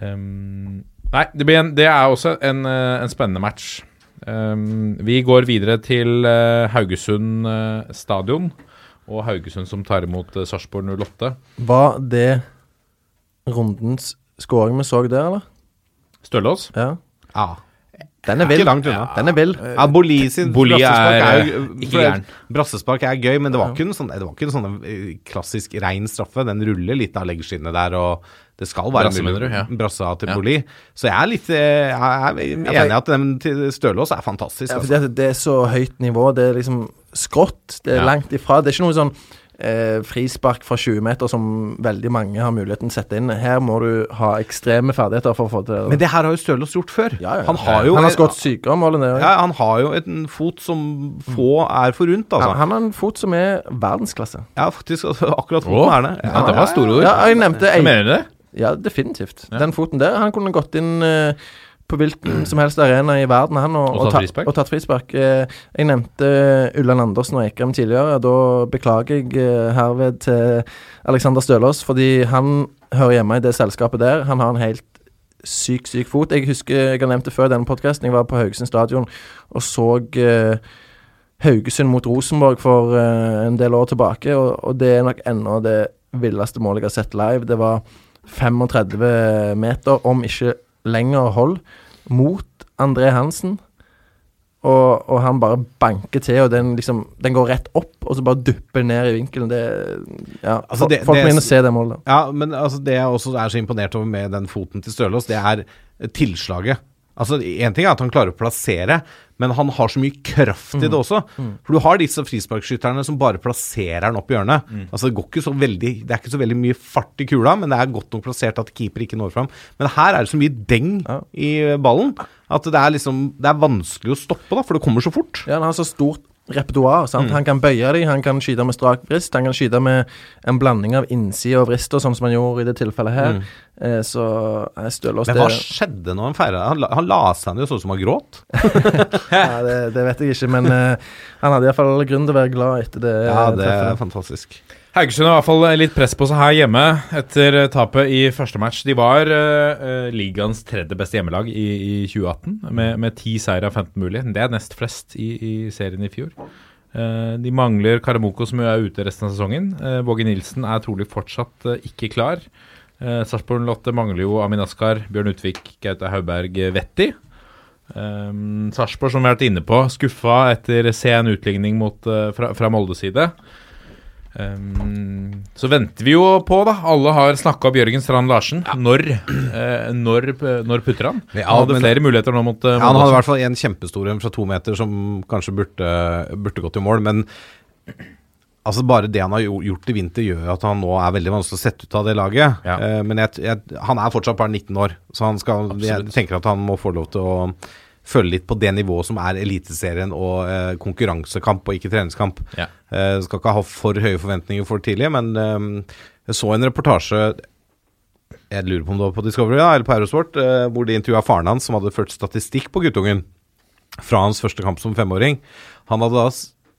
Ehm, nei, det, blir en, det er også en, eh, en spennende match. Um, vi går videre til uh, Haugesund uh, stadion, og Haugesund som tar imot uh, Sarpsborg 08. Var det rundens scoring vi så der, eller? Stølås? Ja. Ja. Den er Ikke langt unna. Den er vill. Ja, Boli sin Boli brassespark er, er, ikke gæren. Brassespark er gøy, men det var ikke en sånn, det var ikke en sånn klassisk rein straffe. Den ruller litt av leggskinnet der, og det skal være Brasse, mulig- du? Ja. Brasse til Ja. Boli. Så jeg er litt eh, Jeg er enig i at den til Stølås er fantastisk. Ja, Altså. det, det er så høyt nivå. Det er liksom skrått. Det er langt ifra. Det er ikke noe sånn eh, frispark fra 20 meter som veldig mange har muligheten til å sette inn. Her må du ha ekstreme ferdigheter for å få til det. Men det her har jo Stølås gjort før. Han har jo han har skåret sykere mål enn det. ja, han har jo en fot som få er forunt, altså. Han, han har en fot som er verdensklasse. Ja, faktisk. altså, Akkurat foten er det. det var store ord. Ja, jeg nevnte mener du det? Ja, definitivt. Ja. Den foten der, han kunne gått inn eh, på hvilken som helst arena i verden, han, og, Og tatt ta- Og tatt frispark. Eh, jeg nevnte eh, Ulland Andersen og Ekrem tidligere. Da beklager jeg eh, herved til Alexander Stølås, fordi han hører hjemme i det selskapet der. Han har en helt syk, syk fot. Jeg husker jeg har nevnt det før i denne podkasten. Jeg var på Haugesund stadion og så Haugesund mot Rosenborg for en del år tilbake, og, og det er nok ennå det villeste målet jeg har sett live. Det var 35 meter, om ikke lenger hold, mot André Hansen. Og, og han bare banker til, og den liksom Den går rett opp, og så bare dupper ned i vinkelen. Det Ja, Altså, det- folk det- må inn og se det målet. Ja, men altså, det jeg også er så imponert over med den foten til Stølås, det er tilslaget. Altså, Én ting er at han klarer å plassere, men han har så mye kraft i det også. For du har disse frisparkskytterne som bare plasserer den opp i hjørnet. Altså, det går ikke så veldig Det er ikke så veldig mye fart i kula, men det er godt nok plassert at keeper ikke når fram. Men her er det så mye deng Ja. i ballen at det er liksom Det er vanskelig å stoppe, da, for det kommer så fort. Ja, han har så stort repertoar. sant? Han kan bøye dem, han kan skyte med strak vrist, han kan skyte med en blanding av innside og vrister, sånn som han gjorde i det tilfellet her. Eh, så jeg Stølås Men det, hva skjedde når han feira? Han, han la seg ned og så ut som han gråt. ja, det, det vet jeg ikke, men eh, han hadde iallfall grunn til å være glad etter det. Ja, det er fantastisk. Haugesund har i hvert fall litt press på seg her hjemme etter eh, tapet i første match. De var eh, eh, ligaens tredje beste hjemmelag i, i 2018, med, ti 10 seire av 15 mulig. Det er nest flest i, i serien i fjor. Uh, de mangler Karamoko, som jo er ute resten av sesongen. Uh, Våge Nilsen er trolig fortsatt eh, ikke klar. Uh, Sarpsborg Lotte mangler jo Amin Askar, Bjørn Utvik, Gaute Hauberg, eh, Vetti. Um, Sarpsborg, som vi har vært inne på, skuffa etter sen utligning mot, eh, fra, fra Moldes side. Um, så venter vi jo på, da. Alle har snakka om Jørgen Strand Larsen. Når, eh, når, når putter han? Ja, han hadde men- flere muligheter nå mot mot Ja, han hadde i hvert fall en kjempestor en fra to meter som kanskje burde, burde gått i mål, men altså bare det han har gjort i vinter, gjør at han nå er veldig vanskelig å sette ut av det laget. Ja. Eh, men jeg, jeg, han er fortsatt bare 19 år, så han skal, jeg tenker at han må få lov til å følge litt på det nivået som er Eliteserien og eh, konkurransekamp og ikke treningskamp. Ja. Eh, skal ikke ha for høye forventninger for tidlig, men eh, jeg så en reportasje jeg lurer på om det var på Discovery da, eller på Eurosport, eh, hvor de intervjua faren hans, som hadde ført statistikk på guttungen fra hans første kamp som femåring. Han hadde da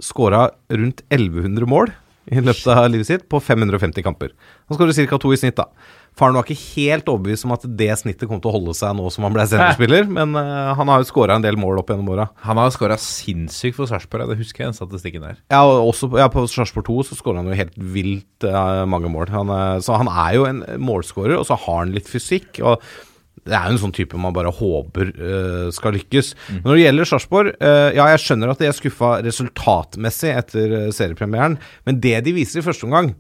skåra rundt 1100 mål i løpet av livet sitt på 550 kamper. Han skårer ca. to i snitt, da. Faren var ikke helt overbevist om at det snittet kom til å holde seg nå som han ble seniorspiller, men uh, han har jo skåra en del mål opp gjennom åra. Han har skåra sinnssykt for Sarpsborg, det husker jeg den statistikken der. Ja, og også på, ja, på Sarpsborg 2 så skårer han jo helt vilt uh, mange mål. Han, uh, så han er jo en målskårer, og så har han litt fysikk. og det er jo en sånn type man bare håper uh, skal lykkes. Mm. når det gjelder Sarpsborg, uh, ja, jeg skjønner at de er skuffa resultatmessig etter seriepremieren, men det de viser i første omgang,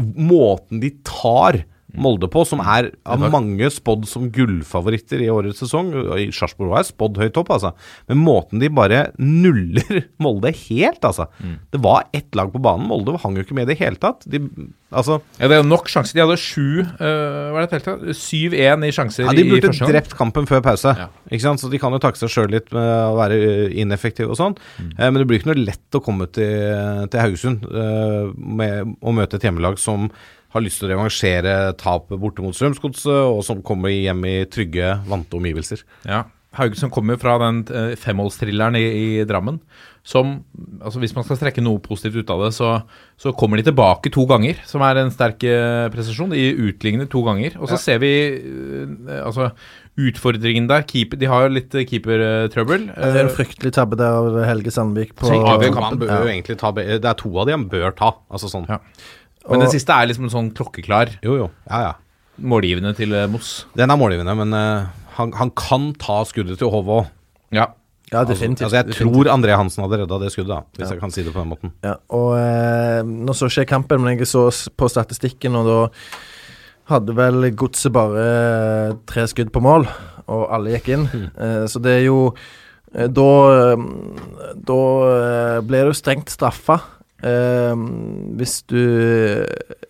måten de tar Molde på, som er av mange spådd som gullfavoritter i årets sesong. Sarpsborg var spådd høyt opp, altså. Men måten de bare nuller Molde helt, altså. Det var ett lag på banen. Molde hang jo ikke med i det hele tatt. De, altså, Ja, det er jo nok sjanser. De hadde sju øh, Hva er det telte? 7-1 i sjanser Ja, De i burde første gang. drept kampen før pause. Ja. Ikke sant? Så De kan jo takke seg sjøl litt med å være eh, ineffektive og sånn. Mm. Eh, men det blir ikke noe lett å komme til, til Haugesund eh, med å møte et hjemmelag som har lyst til å revansjere tapet borte mot Strømsgodset, og som kommer hjem i trygge, vante omgivelser. Ja. Haugesund kommer fra den uh, femmålstrilleren i, i Drammen. Som, altså Hvis man skal strekke noe positivt ut av det, så, så kommer de tilbake to ganger. Som er en sterk presisjon. prestasjon. De utligner to ganger. Og så ser vi eh, altså utfordringen der. Keeper, de har jo litt keepertrøbbel. Det er en fryktelig tabbe der av Helge Sandvik på Så ja, Det er to av de han bør ta. Altså sånn. Ja. Men den siste er liksom en sånn klokkeklar Jo, jo. Ja, ja. målgivende til eh, Moss. Den er målgivende, men uh, han, han kan ta skuddet til Hovå. Ja. Ja, Altså, definitivt. altså, jeg definitivt. tror André Hansen hadde redda det skuddet, da, hvis jeg kan si det på den måten. Ja, og eh, Nå så ikke jeg kampen, men jeg så på statistikken, og da hadde vel Godset bare eh, tre skudd på mål, og alle gikk inn. Eh, så det er jo Da eh, Da ble det jo strengt straffa eh, hvis du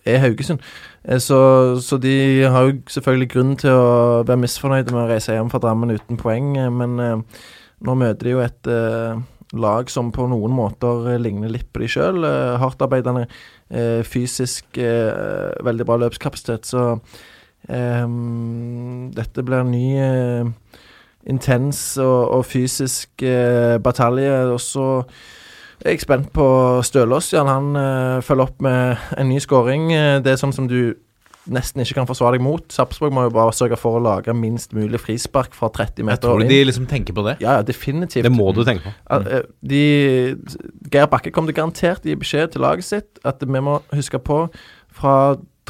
er Haugesund. Eh, Så, så de har jo selvfølgelig grunn til å være misfornøyde med å reise hjem fra Drammen uten poeng, eh, men eh, nå møter de jo et eh, lag som på noen måter ligner litt på de sjøl. Eh, Hardtarbeidende, eh, fysisk veldig bra løpskapasitet. Så eh, dette blir en ny intens og, og fysisk batalje. Og så er spent på Stølås. Jan, han eh, følger opp med en ny skåring. Eh, det er sånn som du nesten ikke kan forsvare deg mot. Sarpsborg må jo bare sørge for å lage minst mulig frispark fra 30 meter. Jeg tror de liksom tenker på det. Ja, ja, definitivt. Det må du tenke på. Eh, de, Geir Bakke kom til garantert i beskjed til laget sitt at vi må huske på fra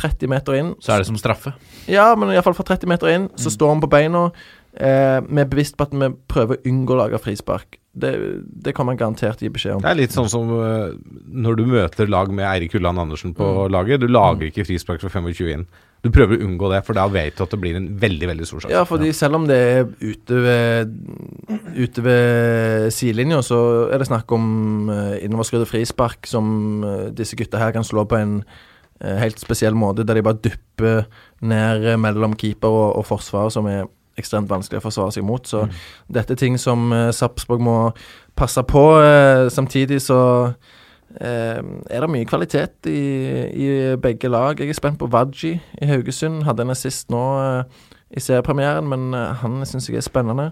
30 meter inn Så er det som straffe. Ja, men iallfall fra 30 meter inn, så står han på beina. Eh, vi er bevisst på at vi prøver å unngå å lage frispark. Det, det kan man garantert gi beskjed om. Det er litt sånn som uh, når du møter lag med Eirik Ulland Andersen på laget. Du lager ikke frispark fra 25 inn. Du prøver å unngå det, for da vet du at det blir en veldig veldig stor sjanse. Ja, fordi selv om det er ute ved, ute ved sidelinja, så er det snakk om uh, innoverskrudde frispark som uh, disse gutta her kan slå på en uh, helt spesiell måte, der de bare dupper ned eh, mellom keeper og, og forsvar, som er ekstremt vanskelig å forsvare seg mot. Så dette er ting som uh, Sarpsborg må passe på. eh, samtidig så eh, er det mye kvalitet i, i begge lag. Jeg er spent på Wadji i Haugesund. Hadde en assist nå eh, i seriepremieren, men eh, han syns jeg er spennende.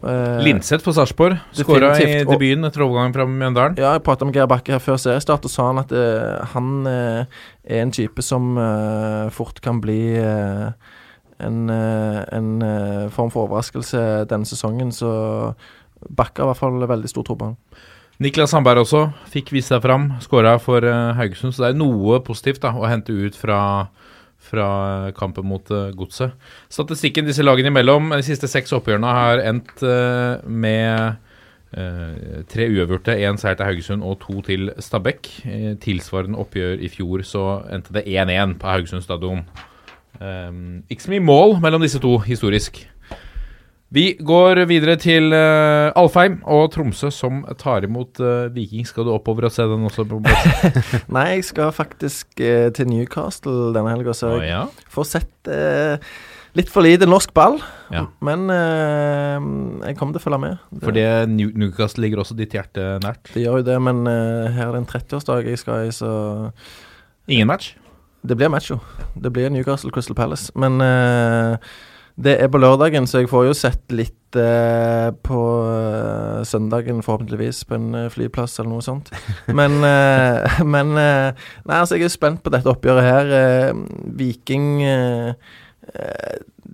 Eh, Linseth på Sarpsborg skåra i debuten etter overgangen fra Mjøndalen. Ja, jeg prata med Geir Bakke her før seriestart, og sa han at eh, han eh, er en type som eh, fort kan bli eh, en, eh, en eh, form for overraskelse denne sesongen. Så Bakke i hvert fall veldig stor tro på han. Niklas Sandberg også fikk vist seg fram, skåra for eh, Haugesund. Så det er noe positivt da, å hente ut fra, fra kampen mot Godset. Statistikken disse lagene imellom, de siste seks oppgjørene har endt med Uh, tre uavgjorte, én seier til Haugesund og to til Stabæk. Uh, tilsvarende oppgjør i fjor så endte det 1-1 på Haugesund stadion. Um, ikke så mye mål mellom disse to, historisk. Vi går videre til uh, Alfheim og Tromsø, som tar imot uh, Viking. Skal du oppover og se den også? på? Nei, jeg skal faktisk uh, til Newcastle denne helga, så jeg ja. får sett litt for lite norsk ball. Ja. Men jeg kommer til å følge med. Det, For det New- Newcastle ligger også ditt hjerte nært. det gjør jo det, men her er det en 30-årsdag jeg skal i, så Ingen match? Det blir match, jo. Det blir Newcastle Crystal Palace. Men uh, det er på lørdagen, så jeg får jo sett litt uh, på uh, søndagen, forhåpentligvis, på en flyplass eller noe sånt. Men, men Nei, altså, jeg er spent på dette oppgjøret her. Viking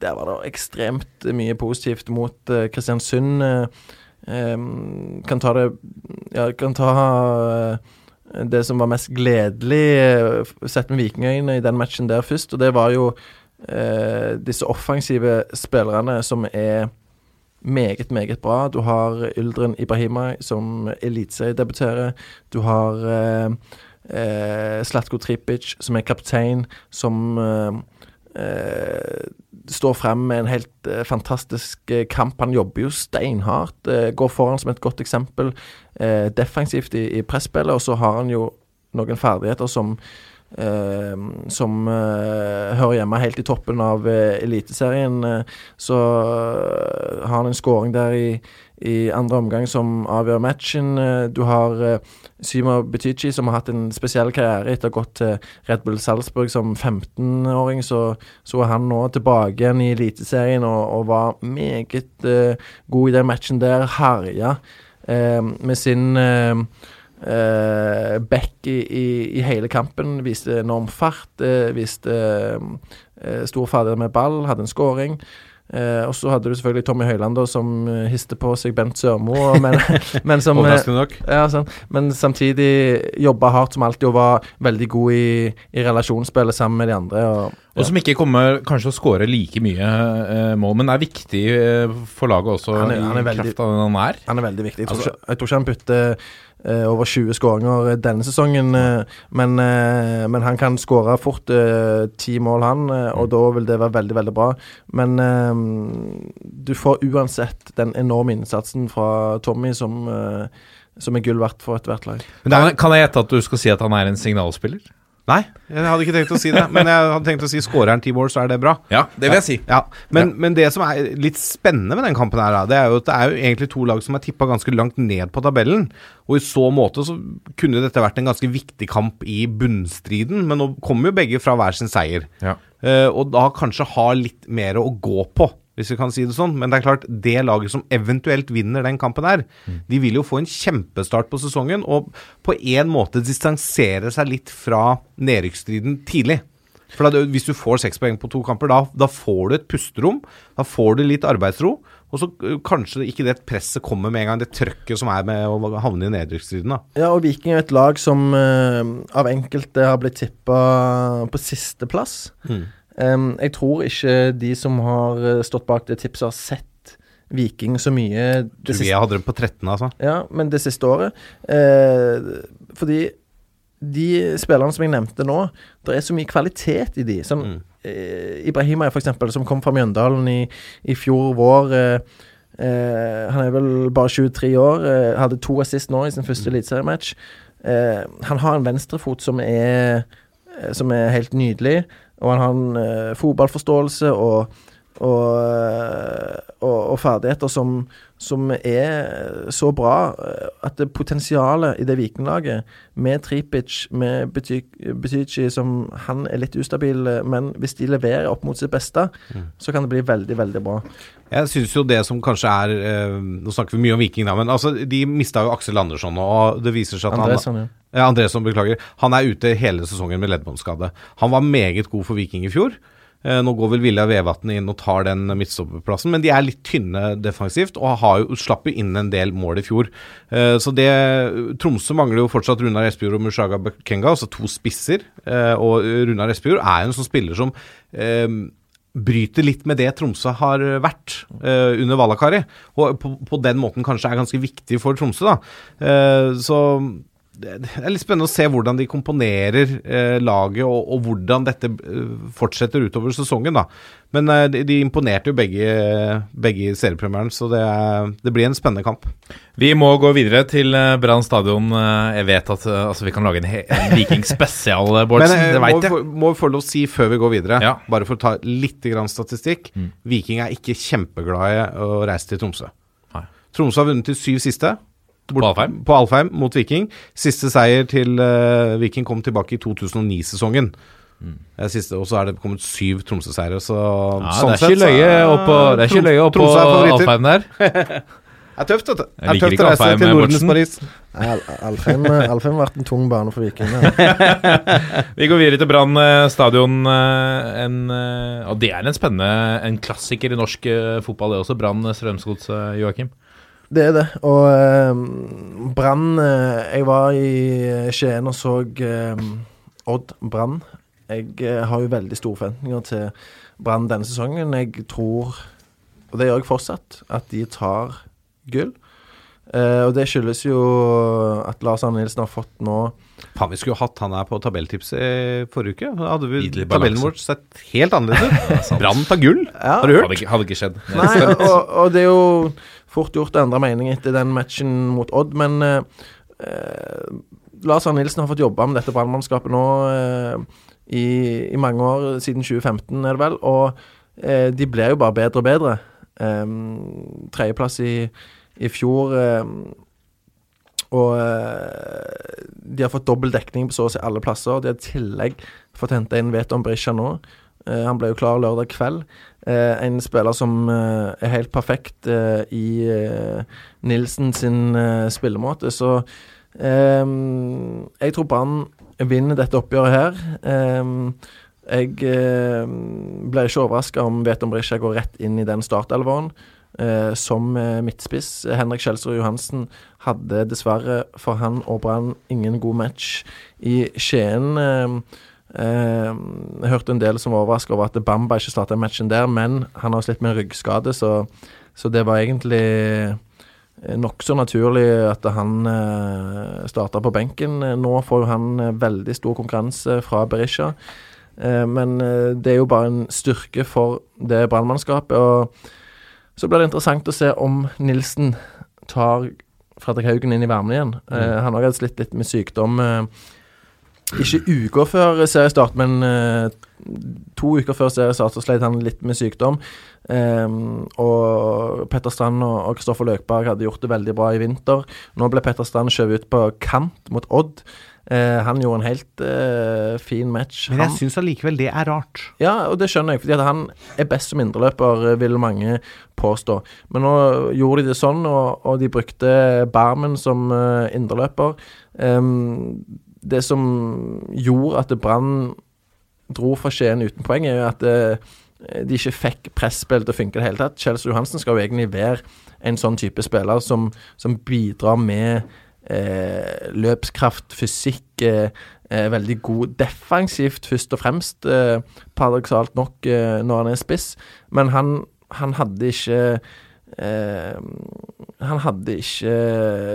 Der var det ekstremt mye positivt mot Kristiansund. kan ta det Ja, kan ta det som var mest gledelig eh, sett med vikingøyne i den matchen der først, og det var jo eh, disse offensive spillerne som er meget, meget bra. Du har Yldren Ibrahima som eliteseriedebuterer. Du har eh, eh, Slatko Tripic som er kaptein, som eh, eh, står frem med en helt eh, fantastisk eh, kamp. Han jobber jo steinhardt. eh, går foran som et godt eksempel eh, defensivt i, i presspillet, og så har han jo noen ferdigheter som som eh, hører hjemme helt i toppen av eh, Eliteserien. eh, så har han en skåring der i, i andre omgang som avgjør matchen. Du har uh, Symo Butichi, som har hatt en spesiell karriere etter å ha gått til Red Bull Salzburg som 15-åring. Så, så er han nå tilbake igjen i Eliteserien og, og var meget uh, god i den matchen der. Herja uh, med sin eh, eh, Beck i, i, i hele kampen. Viste enorm fart. Uh, viste uh, stor ferdighet med ball. Hadde en skåring. Og så hadde du selvfølgelig Tommy Høiland, da, som histe på seg Bent Sørmo. Men, men, som, ja, sånn. men samtidig jobba hardt som alltid og var veldig god i, i relasjonsspillet sammen med de andre. Og, Og som ikke kommer kanskje å skåre like mye eh, mål, men er viktig for laget også Han er- han er i veldig- kraft av den han er. Han er veldig viktig. Jeg tror, Altså- ikke, jeg tror ikke han bytter eh, over 20 skåringer denne sesongen, eh, men, eh, men han kan skåre fort eh, ti mål, han, eh, og da vil det være veldig, veldig bra. Men eh, du får uansett den enorme innsatsen fra Tommy som, eh, som er gull verdt for ethvert lag. Men er, Kan, kan jeg gjette at du skal si at han er en signalspiller? Nei, jeg hadde ikke tenkt å si det. Men jeg hadde tenkt å si skårer han ti mål, så er det bra. Ja, det vil jeg si. Ja, men, men det som er litt spennende med den kampen, her det er jo at det er jo egentlig to lag som er tippa ganske langt ned på tabellen. Og i så måte så kunne dette vært en ganske viktig kamp i bunnstriden, men nå kommer jo begge fra hver sin seier. Ja. Eh, og da kanskje ha litt mer å gå på, hvis vi kan si det sånn. Men det er klart, det laget som eventuelt vinner den kampen her, de vil jo få en kjempestart på sesongen, og på en måte distansere seg litt fra nedrykksstriden tidlig. For da, Hvis du får seks poeng på to kamper, da, da får du et pusterom. Da får du litt arbeidsro. Og så øh, kanskje ikke det presset kommer med en gang, det trøkket som er med å havne i nedrykksstriden. Ja, og Viking er et lag som uh, av enkelte har blitt tippa på sisteplass. Mm. Um, jeg tror ikke de som har eh, stått bak det tipset, har sett Viking så mye det siste, jeg hadde dem på 13, altså. ja, men det siste året. Eh, fordi de spillerne som jeg nevnte nå, det er så mye kvalitet i de. Som Mm. eh, Ibrahima, for eksempel, som kom fra Mjøndalen i, i fjor vår. Eh, eh, han er vel bare 23 år. Eh, hadde to assist nå i sin første eliteseriematch. Eh, han har en venstrefot som er, som er helt nydelig, og han har en eh, fotballforståelse og, og, eh, og, og ferdigheter som, som er så bra eh, at det potensialet i det Vikinglaget, med Tripic, med Betychi, som han er litt ustabil, eh, men hvis de leverer opp mot sitt beste, så kan det bli veldig, veldig bra. Jeg syns jo det som kanskje er Nå snakker vi mye om Viking, da, men altså, de mista jo Aksel Andersson, og det viser seg at Andresson, han ja. Ja, Andresson, beklager. Han er ute hele sesongen med leddbåndskade. Han var meget god for Viking i fjor. Eh, nå går vel Vilja Vevatn inn og tar den midtstopperplassen, men de er litt tynne defensivt og har jo, slapp jo inn en del mål i fjor. Eh, så det Tromsø mangler jo fortsatt Runar Espejord og Mushaga Bekenga, altså to spisser. Eh, og Runar Espejord er en sånn spiller som bryter litt med det Tromsø har vært uh, under Valakari. Og på, på den måten kanskje er ganske viktig for Tromsø, da. Uh, så det er litt spennende å se hvordan de komponerer eh, laget, og, og hvordan dette eh, fortsetter utover sesongen. da. Men eh, de, de imponerte jo begge, begge i seriepremieren, så det, er, det blir en spennende kamp. Vi må gå videre til eh, Brann stadion. Eh, Jeg vet at altså, vi kan lage en, en Viking spesial, Men Bårdsen. eh, Det veit jeg. Må må få lov å si før vi går videre, Ja. bare for å ta litt statistikk Viking er ikke kjempeglad i å reise til Tromsø. Nei. Tromsø har vunnet de syv siste. På Alfheim? På Alfheim mot Viking. Siste seier til uh, Viking kom tilbake i 2009-sesongen. Det er Og så er det kommet syv Tromsø-seire, så Ja, sånn det er ikke løye oppå Det er ikke løye oppå er. Alfheim der. Det er tøft, vet du. Det Jeg er liker tøft ikke å reise Alfheim, til Nordens Paris. Alfheim, ble har vært en tung bane for Viking. Vi går videre til Brann eh, stadion. eh, En, eh, og det er en spennende En klassiker i norsk eh, fotball, det også. Brann Strømsgods, eh, Joakim. Det er det. Og eh, Brann eh, Jeg var i Skien og så eh, Odd Brann. Jeg eh, har jo veldig store forventninger til Brann denne sesongen. Jeg tror, og det gjør jeg fortsatt, at de tar gull. Eh, og det skyldes jo at Lars Arne Nilsen har fått nå Faen, vi skulle jo hatt han her på tabelltipset forrige uke. Da hadde vi tabellen vår sett helt annerledes ut. Brann tar gull. Ja. Har du Hadde hørt? ikke, hadde ikke skjedd. Nei, og, og det er jo fort gjort å endre mening etter den matchen mot Odd, men eh, eh, Lars Arne Nilsen har fått jobbe med dette brannmannskapet nå eh, i, i mange år, siden 2015 er det vel, og de blir jo bare bedre og bedre. Um, Tredjeplass i, i fjor. og de har fått dobbel dekning på så å si alle plasser. De har i tillegg fått hente inn Veton Berisha nå. Eh, han ble jo klar lørdag kveld. Eh, en spiller som eh, er helt perfekt i Nilsen sin spillemåte. Så jeg tror Brann vinner dette oppgjøret her. Jeg blir ikke overraska om Veton Brisja går rett inn i den startelveren. Eh, som midtspiss. Henrik Kjelsrud Johansen hadde dessverre for han og Brann ingen god match i Skien. Eh, jeg hørte en del som var overraska over at Bamba ikke starta matchen der, men han har slitt med en ryggskade, så, så det var egentlig eh, nokså naturlig at han eh, starta på benken. Nå får jo han eh, veldig stor konkurranse fra Berisha. Eh, men eh, det er jo bare en styrke for det brannmannskapet. Og så blir det interessant å se om Nilsen tar Fredrik Haugen inn i varmen igjen. Eh, han har også slitt litt med sykdom. Ikke uker før seriestart, men uh, to uker før seriestart så slet han litt med sykdom. Um, og Petter Strand og Kristoffer Løkberg hadde gjort det veldig bra i vinter. Nå ble Petter Strand skjøvet ut på kant mot Odd. Eh, han gjorde en helt eh, fin match. Men jeg syns allikevel det er rart. ja, og det skjønner jeg, fordi at han er best som indreløper, vil mange påstå. Men nå gjorde de det sånn, og, og de brukte Barmen som uh, indreløper. Ehm, det som gjorde at Brann dro fra Skien uten poeng, er jo at eh, de ikke fikk presspill til å funke i det hele tatt. Kjelsrud Johansen skal jo egentlig være en sånn type spiller som, som bidrar med eh, løpskraft, fysikk, eh, eh, veldig god defensivt, først og fremst, eh, paradoksalt nok, når han er spiss. Men han, han hadde ikke eh, Han hadde ikke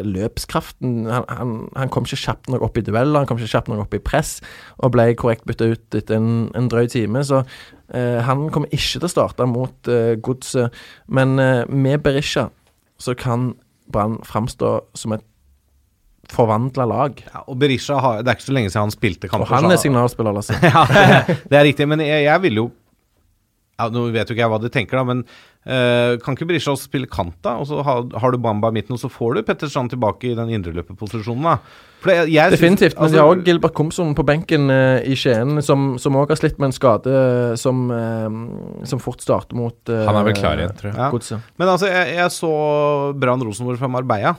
løpskraften. Han, han, han kom ikke kjapt nok opp i dueller, han kom ikke kjapt nok opp i press, og ble korrekt bytta ut etter en, en drøy time. Så eh, han kommer ikke til å starte mot eh, Godset. Men eh, med Berisha så kan Brann framstå som et forvandla lag. Ja, og Berisha har, Det er ikke så lenge siden han spilte kamper. Og han er signalspiller, altså. ja, det, det er riktig, men jeg, jeg vil jo ja, Nå vet jo ikke jeg hva de tenker, da, men uh, kan ikke også spille kant, da? Og så har, har du Bamba i midten, og så får du Petter Strand tilbake i den indreløperposisjonen, da. For jeg, jeg synes- Definitivt. Men altså, de har òg Gilbert Komsom på benken uh, i Skien, som òg har slitt med en skade som, uh, som fort starter mot Han er vel klar igjen, tror jeg. Ja. Men altså, jeg, jeg så Brann Rosenborg fra Marbella.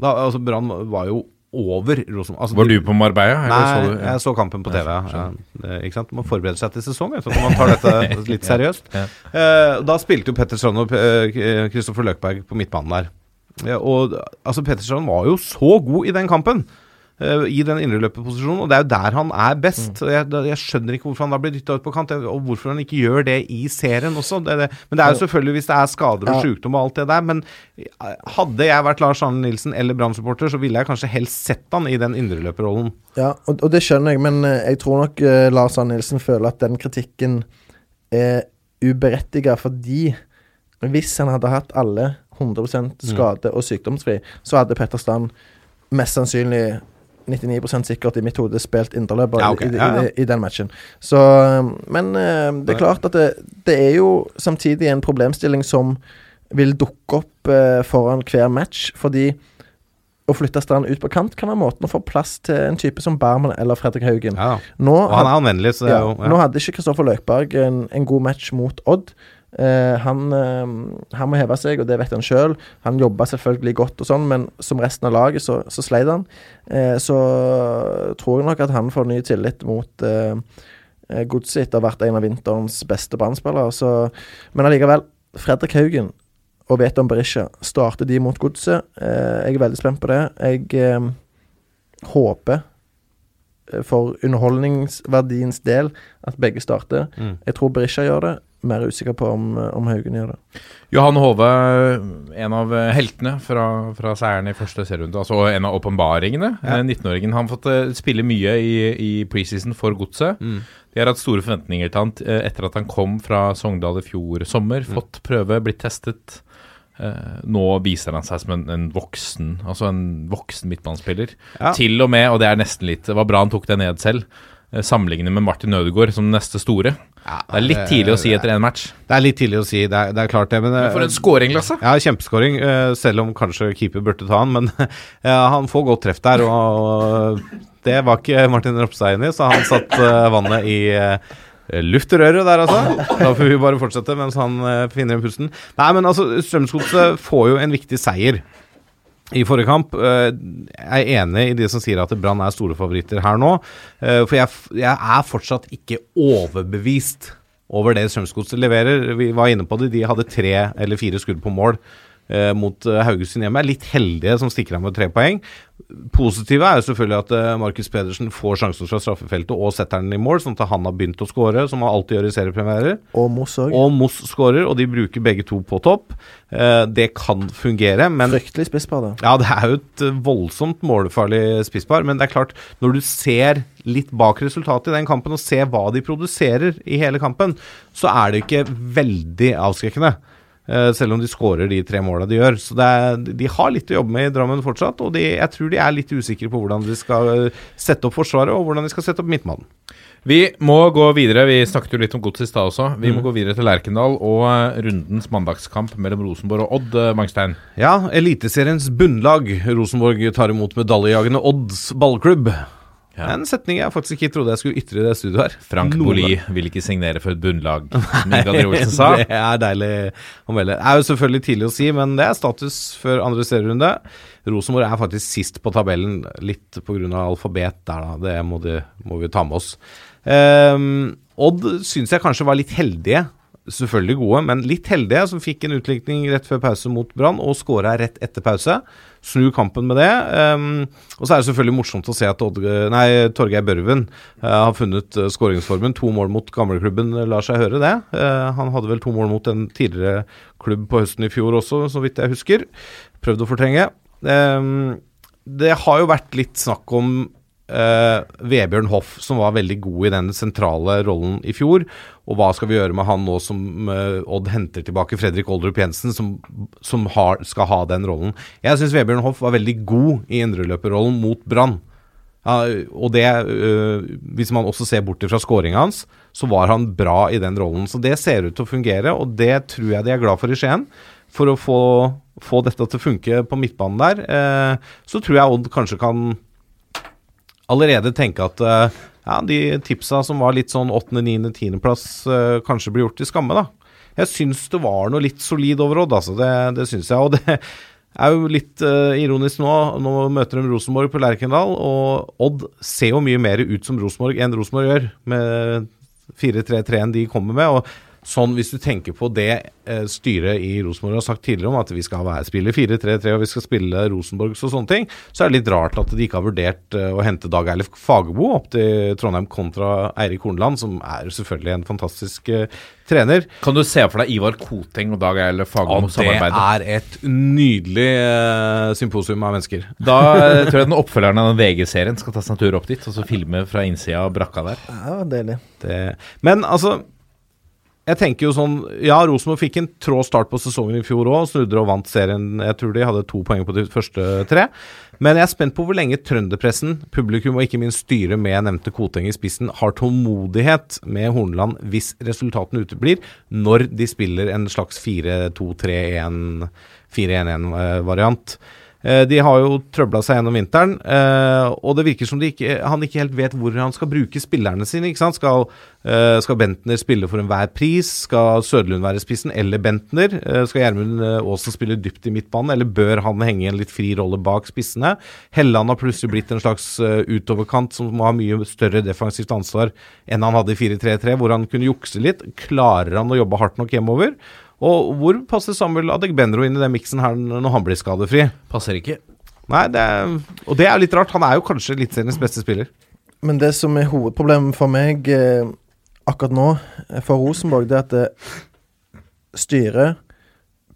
Da, altså, Brann var jo over Rosenborg. Altså, Var du på Marbella? Nei, så du- ja. jeg så kampen på TV. Ja, ikke sant? Man forbereder seg til sesong, så man tar dette litt seriøst. Ja. Eh, da spilte jo Petter Strand og eh, Kristoffer Løkberg på midtbanen der. Og altså, Petter Strand var jo så god i den kampen. Eh, I den indreløperposisjonen, og det er jo der han er best. Mm. Jeg, jeg skjønner ikke hvorfor han da blir dytta ut på kant, og hvorfor han ikke gjør det i serien også. Det, det. Men det er jo selvfølgelig hvis det er skader og sykdom og alt det der. Men eh, hadde jeg vært Lars Arne Nilsen eller Brann-supporter, så ville jeg kanskje helst sett han i den indreløperrollen. Ja, og, og det skjønner jeg, men eh, jeg tror nok uh, Lars Arne Nilsen føler at den kritikken er uberettiga, fordi hvis han hadde hatt alle 100% skade- og sykdomsfri, så hadde Petter Strand mest sannsynlig 99 sikkert i mitt hode spilt indreløper Ja, okay. i, i, i, i den matchen. Så, eh, men eh, det er klart at det, det er jo samtidig en problemstilling som vil dukke opp eh, foran hver match, fordi å flytte Strand ut på kant kan være måten å få plass til en type som Barmen eller Fredrik Haugen. Ja, Nå, og han er anvendelig, så det er jo ja. nå hadde ikke Kristoffer Løkberg en, en god match mot Odd. Eh, han, uh, han må heve seg, og det vet han sjøl. Han jobba selvfølgelig godt, og sånn, men som resten av laget så, så sleit han. Uh, så tror jeg nok at han får ny tillit mot eh, Godset etter å ha vært en av vinterens beste brannspillere. Men allikevel, Fredrik Haugen og Veton Berisha starter de mot Godset. Jeg er veldig spent på det. Jeg håper for underholdningsverdiens del at begge starter. Mm. Jeg tror Berisha gjør det. Mer usikker på om, om Haugen gjør det. Johan Hove, en av heltene fra, fra seieren i første serierunde. Altså en av åpenbaringene. Ja. Eh, 19-åringen. Han har fått eh, spille mye i, i preseason for Godset. Mm. De har hatt store forventninger til han eh, etter at han kom fra Sogndal i fjor sommer. Mm. Fått prøve, blitt testet. Eh, nå viser han seg som en, en voksen Altså en voksen midtbanespiller. Ja. Til og med, og det er nesten litt Det var bra han tok det ned selv. Eh, Sammenlignet med Martin Ødegaard som neste store. Det er litt tidlig å si etter én match. Det er litt tidlig å si, det er, det er klart det. Men, Men for en scoring, Lasse! Ja, kjempeskåring, eh, selv om kanskje keeper burde ta han. Men ja, han får godt treff der, og det var ikke Martin Ropstad enig i, så han satt eh, vannet i luftrøret der, altså. Da får vi bare fortsette mens han eh, finner igjen pusten. Nei, men altså, Strømsgodset får jo en viktig seier. I forrige kamp eh, Jeg er enig i de som sier at Brann er store favoritter her nå. eh, for jeg, jeg er fortsatt ikke overbevist over det Strømsgodset leverer. Vi var inne på det. De hadde tre eller fire skudd på mål eh, mot eh, Haugesund hjemme. Er litt heldige som stikker av med tre poeng. Positive er jo selvfølgelig at eh, Markus Pedersen får sjansen fra straffefeltet og setter den i mål, sånn at han har begynt å skåre, som han alltid gjør i seriepremierer. Og Moss òg. Og Moss skårer, og de bruker begge to på topp. Eh, det kan fungere, men Fryktelig spisspar, det. ja, det er jo et voldsomt målfarlig spisspar, men det er klart, når du ser litt bak resultatet i den kampen, og ser hva de produserer i hele kampen, så er det ikke veldig avskrekkende. Eh, selv om de skårer de tre måla de gjør. Så det er, de har litt å jobbe med i Drammen fortsatt, og de, jeg tror de er litt usikre på hvordan de skal eh, sette opp Forsvaret, og hvordan de skal sette opp midtmannen. Vi må gå videre. Vi snakket jo litt om gods i stad også. Vi må gå videre til Lerkendal og eh, rundens mandagskamp mellom Rosenborg og Odd, Mangstein. Ja, Eliteseriens bunnlag. Rosenborg tar imot medaljejagende Odds ballklubb. Ja. En setning jeg faktisk ikke trodde jeg skulle ytre i det studioet her. Frank Boli vil ikke signere for et bunnlag, som Mikael Olsen sa. Det er deilig å melde. Det er jo selvfølgelig tidlig å si, men det er status før andre serierunde. Rosenborg er faktisk sist på tabellen, litt pga. alfabet der, da. Det må, de, må vi ta med oss. Um, Odd syns jeg kanskje var litt heldige. Selvfølgelig gode, men litt heldige, som fikk en utlikning rett før pause mot Brann, og skåra rett etter pause. Snu kampen med det. Um, og så er det selvfølgelig morsomt å se at Odd, nei, Torgeir Børven uh, har funnet uh, skåringsformen. To mål mot gamleklubben lar seg høre, det. Uh, han hadde vel to mål mot en tidligere klubb på høsten i fjor også, så vidt jeg husker. Prøvd å fortrenge. Um, det har jo vært litt snakk om eh, Vebjørn Hoff, som var veldig god i den sentrale rollen i fjor. Og hva skal vi gjøre med han nå som eh, Odd henter tilbake Fredrik Oldrup Jensen, som, som har, skal ha den rollen. Jeg syns Vebjørn Hoff var veldig god i indreløperrollen mot Brann. Ja, og det, øh, hvis man også ser bort fra skåringa hans, så var han bra i den rollen. Så det ser ut til å fungere, og det tror jeg de er glad for i Skien. For å få, få dette til å funke på midtbanen der, eh, så tror jeg Odd kanskje kan allerede tenke at eh, ja, de tipsa som var litt sånn 8., 9., 10. plass, eh, kanskje blir gjort til skamme, da. Jeg syns det var noe litt solid over Odd, altså. Det, det syns jeg. Og det er jo litt uh, ironisk nå. Nå møter de Rosenborg på Lerkendal, og Odd ser jo mye mer ut som Rosenborg enn Rosenborg gjør, med 4-3-3-en de kommer med. og Sånn, Hvis du tenker på det eh, styret i Rosenborg har sagt tidligere om at vi skal være, spille 4-3-3 og vi skal spille Rosenborgs og sånne ting, så er det litt rart at de ikke har vurdert eh, å hente Dag Eilif Fagerbo opp til Trondheim kontra Eirik Horneland, som er selvfølgelig en fantastisk eh, trener. Kan du se for deg Ivar Koteng og Dag Eilif Fagermo samarbeide? det er et nydelig eh, symposium av mennesker. Da tror jeg den oppfølgeren av den VG-serien skal ta seg en tur opp dit og så filme fra innsida av brakka der. Ja, deilig. Det, men altså jeg tenker jo sånn Ja, Rosenborg fikk en trå start på sesongen i fjor òg. Snudde og vant serien. Jeg tror de hadde to poeng på de første tre. Men jeg er spent på hvor lenge trønderpressen, publikum og ikke minst styret med nevnte Koteng i spissen har tålmodighet med Horneland hvis resultatene uteblir, når de spiller en slags 4-2-3-1 4-1-1-variant. Eh, De har jo trøbla seg gjennom vinteren, eh, og det virker som de ikke, han ikke helt vet hvor han skal bruke spillerne sine. ikke sant? Skal, eh, skal Bentner spille for enhver pris? Skal Søderlund være spissen, eller Bentner? Eh, Skal Gjermund eh, Aasen spille dypt i midtbanen, eller bør han henge i en litt fri rolle bak spissene? Helland har plutselig blitt en slags eh, utoverkant som må ha mye større defensivt ansvar enn han hadde i 4-3-3, hvor han kunne jukse litt. Klarer han å jobbe hardt nok hjemover? Og hvor passer Samuel Adegbenro inn i den miksen her når han blir skadefri? Passer ikke. Nei, det er, og det er litt rart. Han er jo kanskje Eliteseriens beste spiller. Men det som er hovedproblemet for meg eh, akkurat nå eh, for Rosenborg, det er at det styret,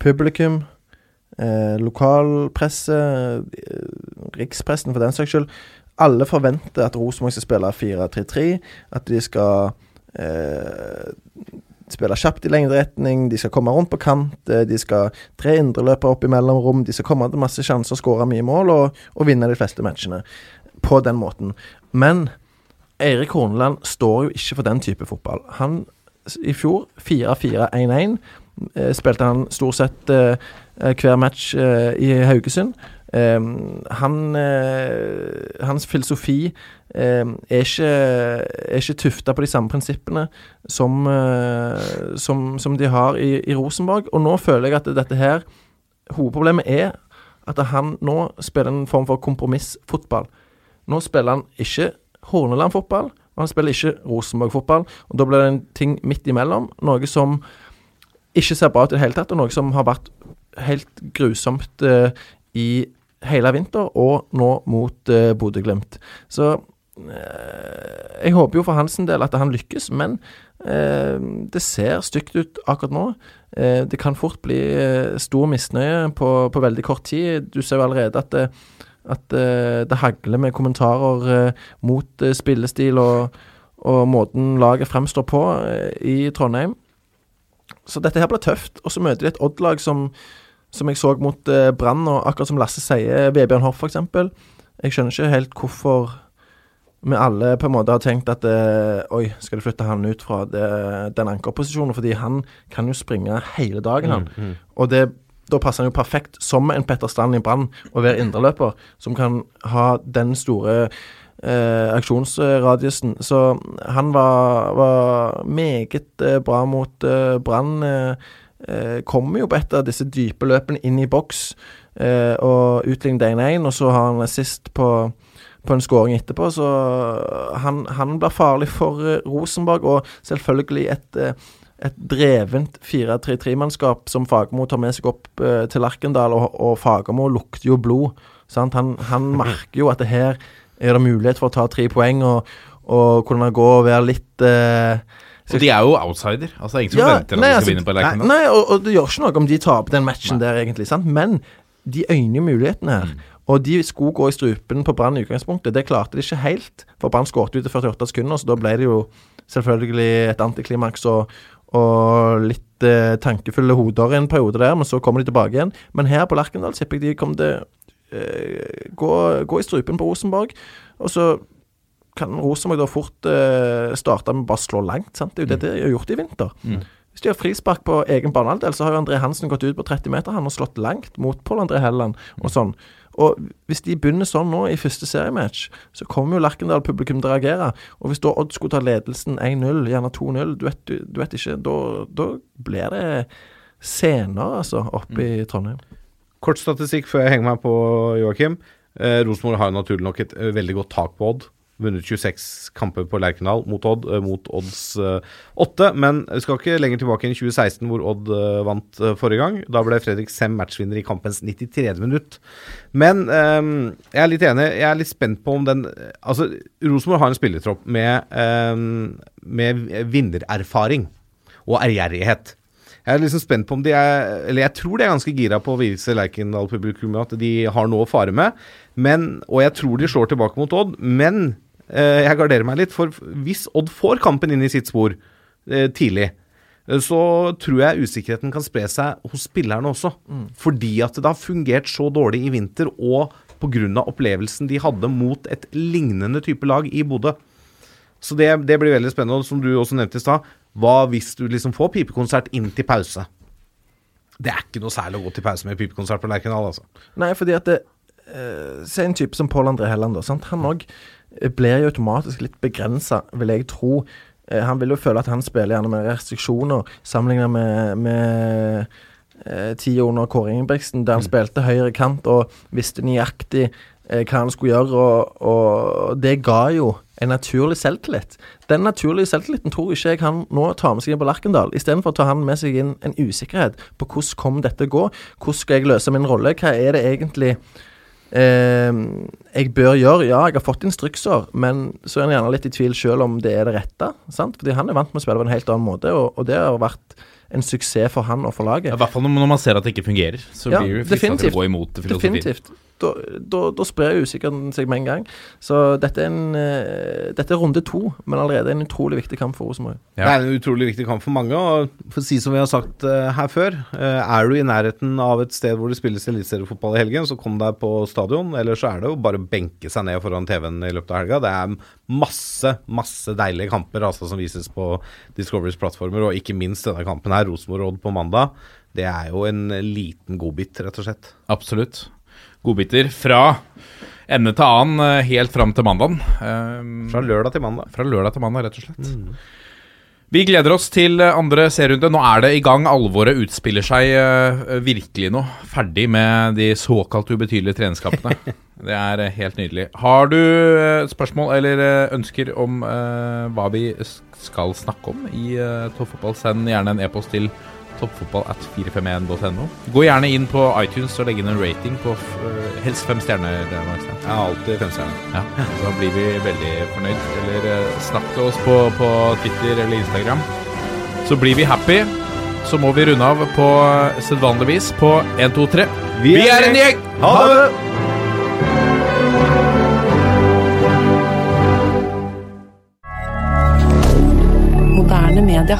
publikum, eh, lokalpresse, eh, rikspressen for den saks skyld, alle forventer at Rosenborg skal spille 4-3-3, at de skal eh, spille kjapt i lengderetning, de skal komme rundt på kant, eh, de skal tre indreløpere opp i mellomrom, de skal komme til masse sjanser, skåre mye mål og, og vinne de fleste matchene på den måten. Men Eirik Horneland står jo ikke for den type fotball. Han i fjor 4-4-1-1 eh, spilte han stort sett eh, hver match i Haugesund. Eh, han, eh, hans filosofi eh, er ikke, er ikke tufta på de samme prinsippene som, eh, som, som de har i, i Rosenborg. Og nå føler jeg at dette her Hovedproblemet er at han nå spiller en form for kompromissfotball. Nå spiller han ikke Horneland-fotball, og han spiller ikke Rosenborg-fotball. Og Da blir det en ting midt imellom, noe som ikke ser bra ut i det hele tatt, og noe som har vært helt grusomt eh, i hele vinter, og nå mot eh, Bodø-Glimt. Så eh, jeg håper jo for hans del at han lykkes, men eh, det ser stygt ut akkurat nå. Eh, det kan fort bli eh, stor misnøye på, på veldig kort tid. Du ser jo allerede at det, at eh, det hagler med kommentarer eh, mot eh, spillestil og, og måten laget fremstår på eh, i Trondheim. Så dette her blir tøft. Og så møter de et Odd-lag som, som jeg så mot eh, Brann, og akkurat som Lasse sier, Vebjørn Hoff f.eks. Jeg skjønner ikke helt hvorfor vi alle på en måte har tenkt at eh, Oi, skal de flytte han ut fra det, den ankerposisjonen? Fordi han kan jo springe hele dagen, han. Og det, da passer han jo perfekt, som en Petter Strand i Brann, å være indreløper, som kan ha den store eh, aksjonsradiusen. Så han var, var meget eh, bra mot eh, Brann. Eh, eh, kommer jo på et av disse dype løpene inn i boks eh, og utlignet 1-1, og så har han assist på, på en skåring etterpå. Så han, han blir farlig for eh, Rosenborg, og selvfølgelig et eh, et drevent 4-3-3-mannskap som Fagermo tar med seg opp eh, til Lerkendal, og, og Fagermo lukter jo blod. Sant? Han, han merker jo at det her er det mulighet for å ta tre poeng, og, og kunne gå og være litt eh, Og de er jo outsider. Altså Ingen som Ja, venter at nei, de skal altså, vinne på nei, Lerkendal. nei og, og det gjør ikke noe om de taper den matchen der, egentlig. sant? Men de øyner mulighetene her. Og de skulle gå i strupen på Brann i utgangspunktet. Det klarte de ikke helt, for Brann skåret ut i 48 sekunder, så da ble det jo selvfølgelig et antiklimaks og, og litt eh, tankefulle hoder i en periode der, men så kommer de tilbake igjen. Men her på Lerkendal tipper jeg de kommer til eh, gå, gå i strupen på Rosenborg, og så kan Rosenborg da fort eh, starte med bare slå langt. sant? Det er jo det de har gjort i vinter. Hvis de har frispark på egen banehalvdel, så har jo André Hansen gått ut på 30 meter han har slått langt mot Pål André Helland og sånn. Og hvis de begynner sånn nå i første seriematch, så kommer jo Lerkendal-publikum til å reagere. Og hvis da Odd skulle ta ledelsen 1-0, gjerne 2-0, du, du, du vet ikke, da, da blir det scener, altså, oppe i Trondheim. Kort statistikk før jeg henger meg på Joakim. Eh, Rosenborg har jo naturlig nok et eh, veldig godt tak på Odd. Vunnet 26 kamper på Lerkendal mot Odd, eh, mot Odds eh, 8. Men vi skal ikke lenger tilbake enn 2016, hvor Odd eh, vant eh, forrige gang. Da ble Fredrik Sem matchvinner i kampens 93. minutt. Men um, jeg er litt enig. Jeg er litt spent på om den Altså, Rosenborg har en spillertropp med, um, med vinnererfaring og ærgjerrighet. Jeg er liksom spent på om de er Eller jeg tror de er ganske gira på å vise Lerkendal-publikummet at de har noe å fare med. Men, og jeg tror de slår tilbake mot Odd, men eh, jeg garderer meg litt. For hvis Odd får kampen inn i sitt spor eh, tidlig, eh, så tror jeg usikkerheten kan spre seg hos spillerne også. Fordi at det har fungert så dårlig i vinter, og pga. opplevelsen de hadde mot et lignende type lag i Bodø. Så det, det blir veldig spennende. Og som du også nevnte i stad, hva hvis du liksom får pipekonsert inn til pause? Det er ikke noe særlig å gå til pause med pipekonsert på Lerkendal, altså. Nei, fordi at det, eh, Se en type som Pål André Helland. da, sant? Han òg blir jo automatisk litt begrensa, vil jeg tro. Eh, han vil jo føle at han spiller gjerne med restriksjoner, sammenlignet med, med eh, tida under Kåre Ingebrigtsen, der han spilte høyre kant og visste nøyaktig eh, hva han skulle gjøre, og, og det ga jo en naturlig selvtillit. Den naturlige selvtilliten tror ikke jeg han nå tar med seg inn på Lerkendal. Istedenfor tar han med seg inn en usikkerhet på hvordan kom dette gå, hvordan skal jeg løse min rolle, hva er det egentlig eh, jeg bør gjøre. Ja, jeg har fått instrukser, men så er han gjerne litt i tvil sjøl om det er det rette. sant? Fordi han er vant med å spille på en helt annen måte, og, og det har vært en suksess for han og for laget. I hvert fall når man ser at det ikke fungerer, så Ja, blir det fristende å gå imot filosofien. Definitivt. Da, da, da sprer usikkerheten seg med en gang. Så dette er, en, eh, dette er runde to, men allerede en utrolig viktig kamp for Rosenborg. Ja. Det er en utrolig viktig kamp for mange. Og for å si som vi har sagt eh, her før, eh, er du i nærheten av et sted hvor det spilles eliteseriefotball i helgen, så kom deg på stadion. Eller så er det jo bare å benke seg ned foran TV-en i løpet av helga. Det er masse, masse deilige kamper altså, som vises på Discoverys plattformer, og ikke minst denne kampen her, Rosenborg-Odd på mandag. Det er jo en liten godbit, rett og slett. Absolutt. Godbiter fra ende til annen eh, helt fram til mandagen. Eh, Fra lørdag til mandag. Fra lørdag til mandag, rett og slett. Vi gleder oss til eh, andre serierunde. Nå er det i gang. Alvoret utspiller seg virkelig nå. Ferdig med de såkalt ubetydelige treningskampene. det er helt nydelig. Har du spørsmål eller ønsker om uh, hva vi skal snakke om i uh, Toppfotball, send gjerne en e-post til at 451.no. Gå gjerne inn på iTunes og legge inn en rating på f- eh, helst fem stjerner. Det er Jeg har alltid femstjerner. Ja, da blir vi veldig fornøyd. Eller eh, snakk til oss på, på Twitter eller Instagram. Så blir vi happy. Så må vi runde av på eh, sedvanlig vis på 1, 2, 3. Vi er en gjeng! Ha det! Moderne media.